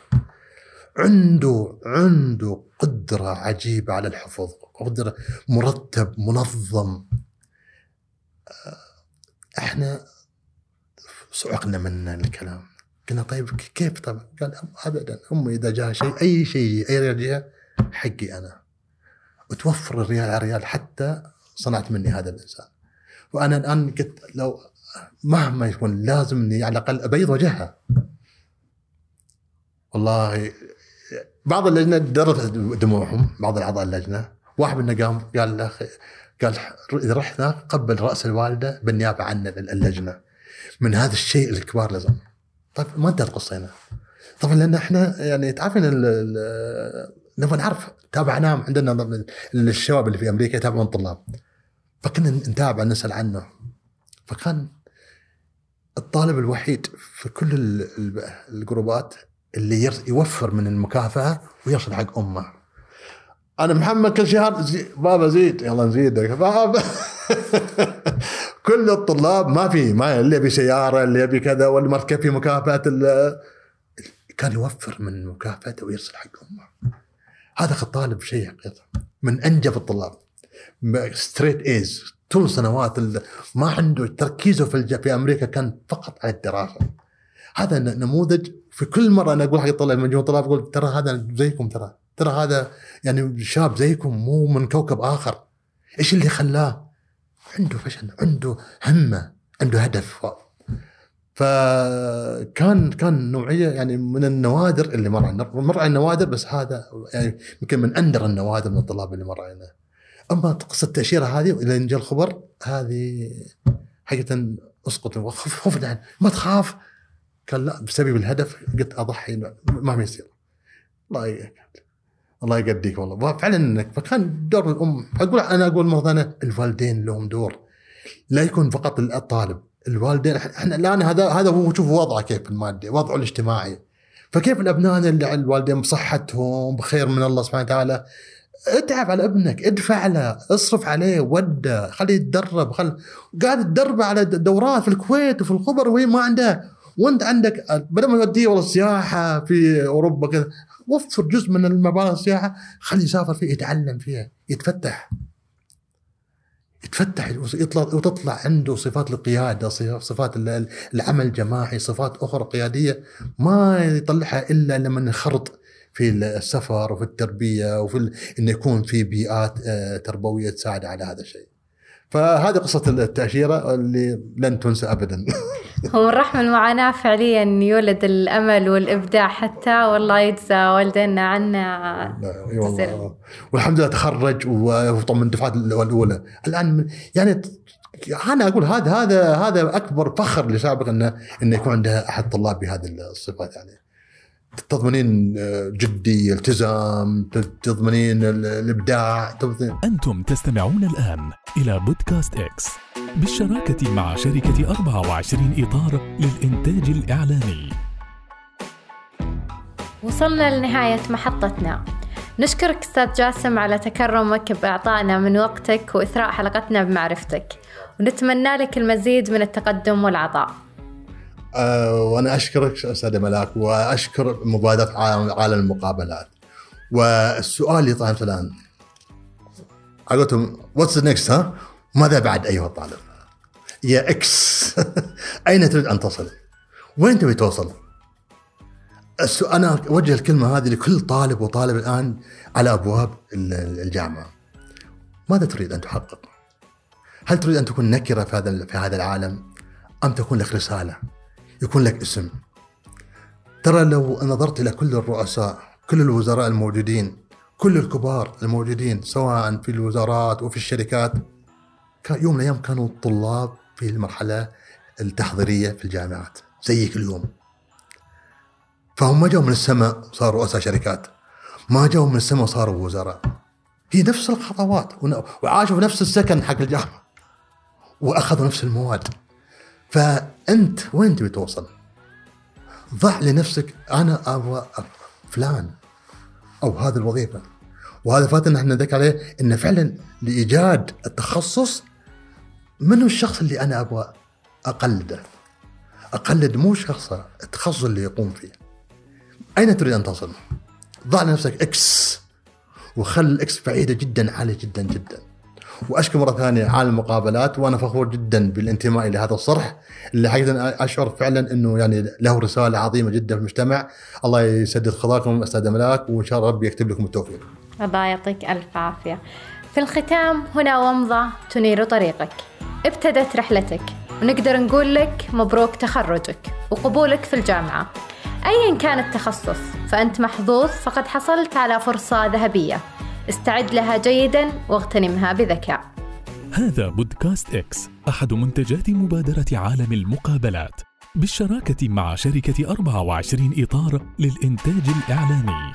عنده عنده قدرة عجيبة على الحفظ قدرة مرتب منظم. إحنا صعقنا من الكلام. قلنا طيب كيف طبعا؟ قال ابدا. أمي إذا جاء شيء أي شيء أي ريال حقي أنا. وتوفر الريال على ريال حتى صنعت مني هذا الإنسان. وأنا الآن قلت لو مهما يكون لازم إني على الأقل أبيض وجهها. والله بعض اللجنة درت دموعهم بعض الأعضاء اللجنة. واحد منا قام قال له قال إذا رحنا قبل رأس الوالدة بالنيابة عن اللجنة. من هذا الشيء الكبار لازم طيب ما انتهت القصة هنا طبعا لأن إحنا يعني تعرفين نبغى نعرف تابعناهم عندنا الشباب اللي في أمريكا يتابعون الطلاب. فكنا نتابع نسأل عنه. فكان الطالب الوحيد في كل الجروبات اللي يوفر من المكافأة ويرسل حق أمه. أنا محمد كل شهر زي بابا زيد يلا نزيدك (laughs) بابا. كل الطلاب ما في ما اللي يبي سيارة اللي يبي كذا واللي ما في مكافأة كان يوفر من مكافأته ويرسل حق أمه. هذا الطالب شيء حقيقة. من انجب الطلاب. straight A's طول سنوات ما عنده تركيزه في في أمريكا كان فقط على الدراسة. هذا نموذج في كل مرة أنا أقول حق الطلاب مجموعه طلاب أقول ترى هذا زيكم ترى ترى هذا يعني شاب زيكم مو من كوكب آخر. إيش اللي خلاه؟ عنده فشل عنده همة عنده هدف. فكان كان نوعية يعني من النوادر اللي مر علينا مر على النوادر بس هذا يعني يمكن من أندر النوادر من الطلاب اللي مر علينا أما قصة التاشيره هذه إلى جاء الخبر هذه حقيقة أسقط خوف ما تخاف. قال لا بسبب الهدف قلت أضحي ما ما يصير. الله يقدك الله يقديك والله. فعلا انك فكان دور الام أقول أنا أقول مرة ثانية الوالدين لهم دور. لا يكون فقط الطالب الوالدين إحنا الآن هذا هذا هو شوف وضعه كيف المادي وضعه الاجتماعي. فكيف الابناء اللي الوالدين بصحتهم بخير من الله سبحانه وتعالى؟ اتعب على ابنك ادفع له اصرف عليه وده خليه يتدرب خل قاعد تدربه على دورات في الكويت وفي الخبر وهي ما عنده وانت عندك بدل ما توديه والله السياحة في أوروبا كذا وفر جزء من المبالغ السياحة خليه يسافر فيه يتعلم فيها يتفتح يتفتح يطلع وتطلع عنده صفات القيادة صفات العمل الجماعي صفات أخرى قيادية ما يطلعها إلا لما ينخرط في السفر وفي التربية وفي إنه يكون في بيئات آه، تربوية تساعد على هذا الشيء. فهذه قصة التأشيرة اللي لن تنسى أبدا. (laughs) هو من رحم المعاناة فعليا يولد الأمل والإبداع حتى والله يجزى والدينا عنا. والله. والحمد لله تخرج وطبعا من الدفعات الأولى. الآن يعني أنا أقول هذا هذا هذا أكبر فخر لسابق انه إنه يكون عنده أحد طلاب بهذه الصفات يعني. تضمنين آه، جدي التزام تضمنين الإبداع تضمنين. أنتم تستمعون الآن إلى بودكاست إكس بالشراكة مع شركة 24 إطار للإنتاج الإعلامي. وصلنا لنهاية محطتنا. نشكرك أستاذ جاسم على تكرمك بإعطائنا من وقتك وإثراء حلقتنا بمعرفتك. ونتمنى لك المزيد من التقدم والعطاء. آه، وأنا أشكرك أستاذ ملاك وأشكر مبادرة عالم المقابلات. والسؤال اللي طرحته الآن قلتهم what's next ها؟ ماذا بعد أيها الطالب؟ يا X. (laughs) أين تريد أن تصل؟ وين تبي توصل؟ أنا أوجه الكلمة هذه لكل طالب وطالب الآن على أبواب الجامعة. ماذا تريد أن تحقق؟ هل تريد أن تكون نكرة في هذا في هذا العالم؟ أم تكون لك رسالة؟ يكون لك اسم. ترى لو نظرت إلى كل الرؤساء كل الوزراء الموجودين كل الكبار الموجودين سواء في الوزارات وفي الشركات كان يوم من الأيام كانوا طلاب في المرحلة التحضيرية في الجامعات زيك اليوم. فهم ما جاوا من السماء صاروا رؤساء شركات ما جاوا من السماء صاروا وزراء. هي نفس الخطوات وعاشوا في نفس السكن حق الجامعة وأخذوا نفس المواد. فانت وين تبي توصل؟ ضع لنفسك أنا أبغى فلان أو هذه الوظيفة وهذا فاتنا إحنا نذكر عليه انه فعلا لإيجاد التخصص من الشخص اللي أنا أبغى أقلده أقلد مو شخصه التخصص اللي يقوم فيه أين تريد أن تصل؟ ضع لنفسك X وخل ال X بعيدة جدا عالية جدا جدا وأشكر مرة ثانية عالم المقابلات وأنا فخور جدا بالانتماء لهذا الصرح اللي حقيقة أشعر فعلا إنه يعني له رسالة عظيمة جدا في المجتمع الله يسدد خطاكم أستاذ ملاك وإن شاء الله ربي يكتب لكم التوفيق. الله يعطيك ألف عافية. في الختام هنا ومضه تنير طريقك. ابتدت رحلتك ونقدر نقول لك مبروك تخرجك وقبولك في الجامعة. ايا كان التخصص فأنت محظوظ فقد حصلت على فرصة ذهبية. استعد لها جيدا واغتنمها بذكاء. هذا بودكاست إكس أحد منتجات مبادرة عالم المقابلات. بالشراكة مع شركة 24 إطار للإنتاج الإعلامي.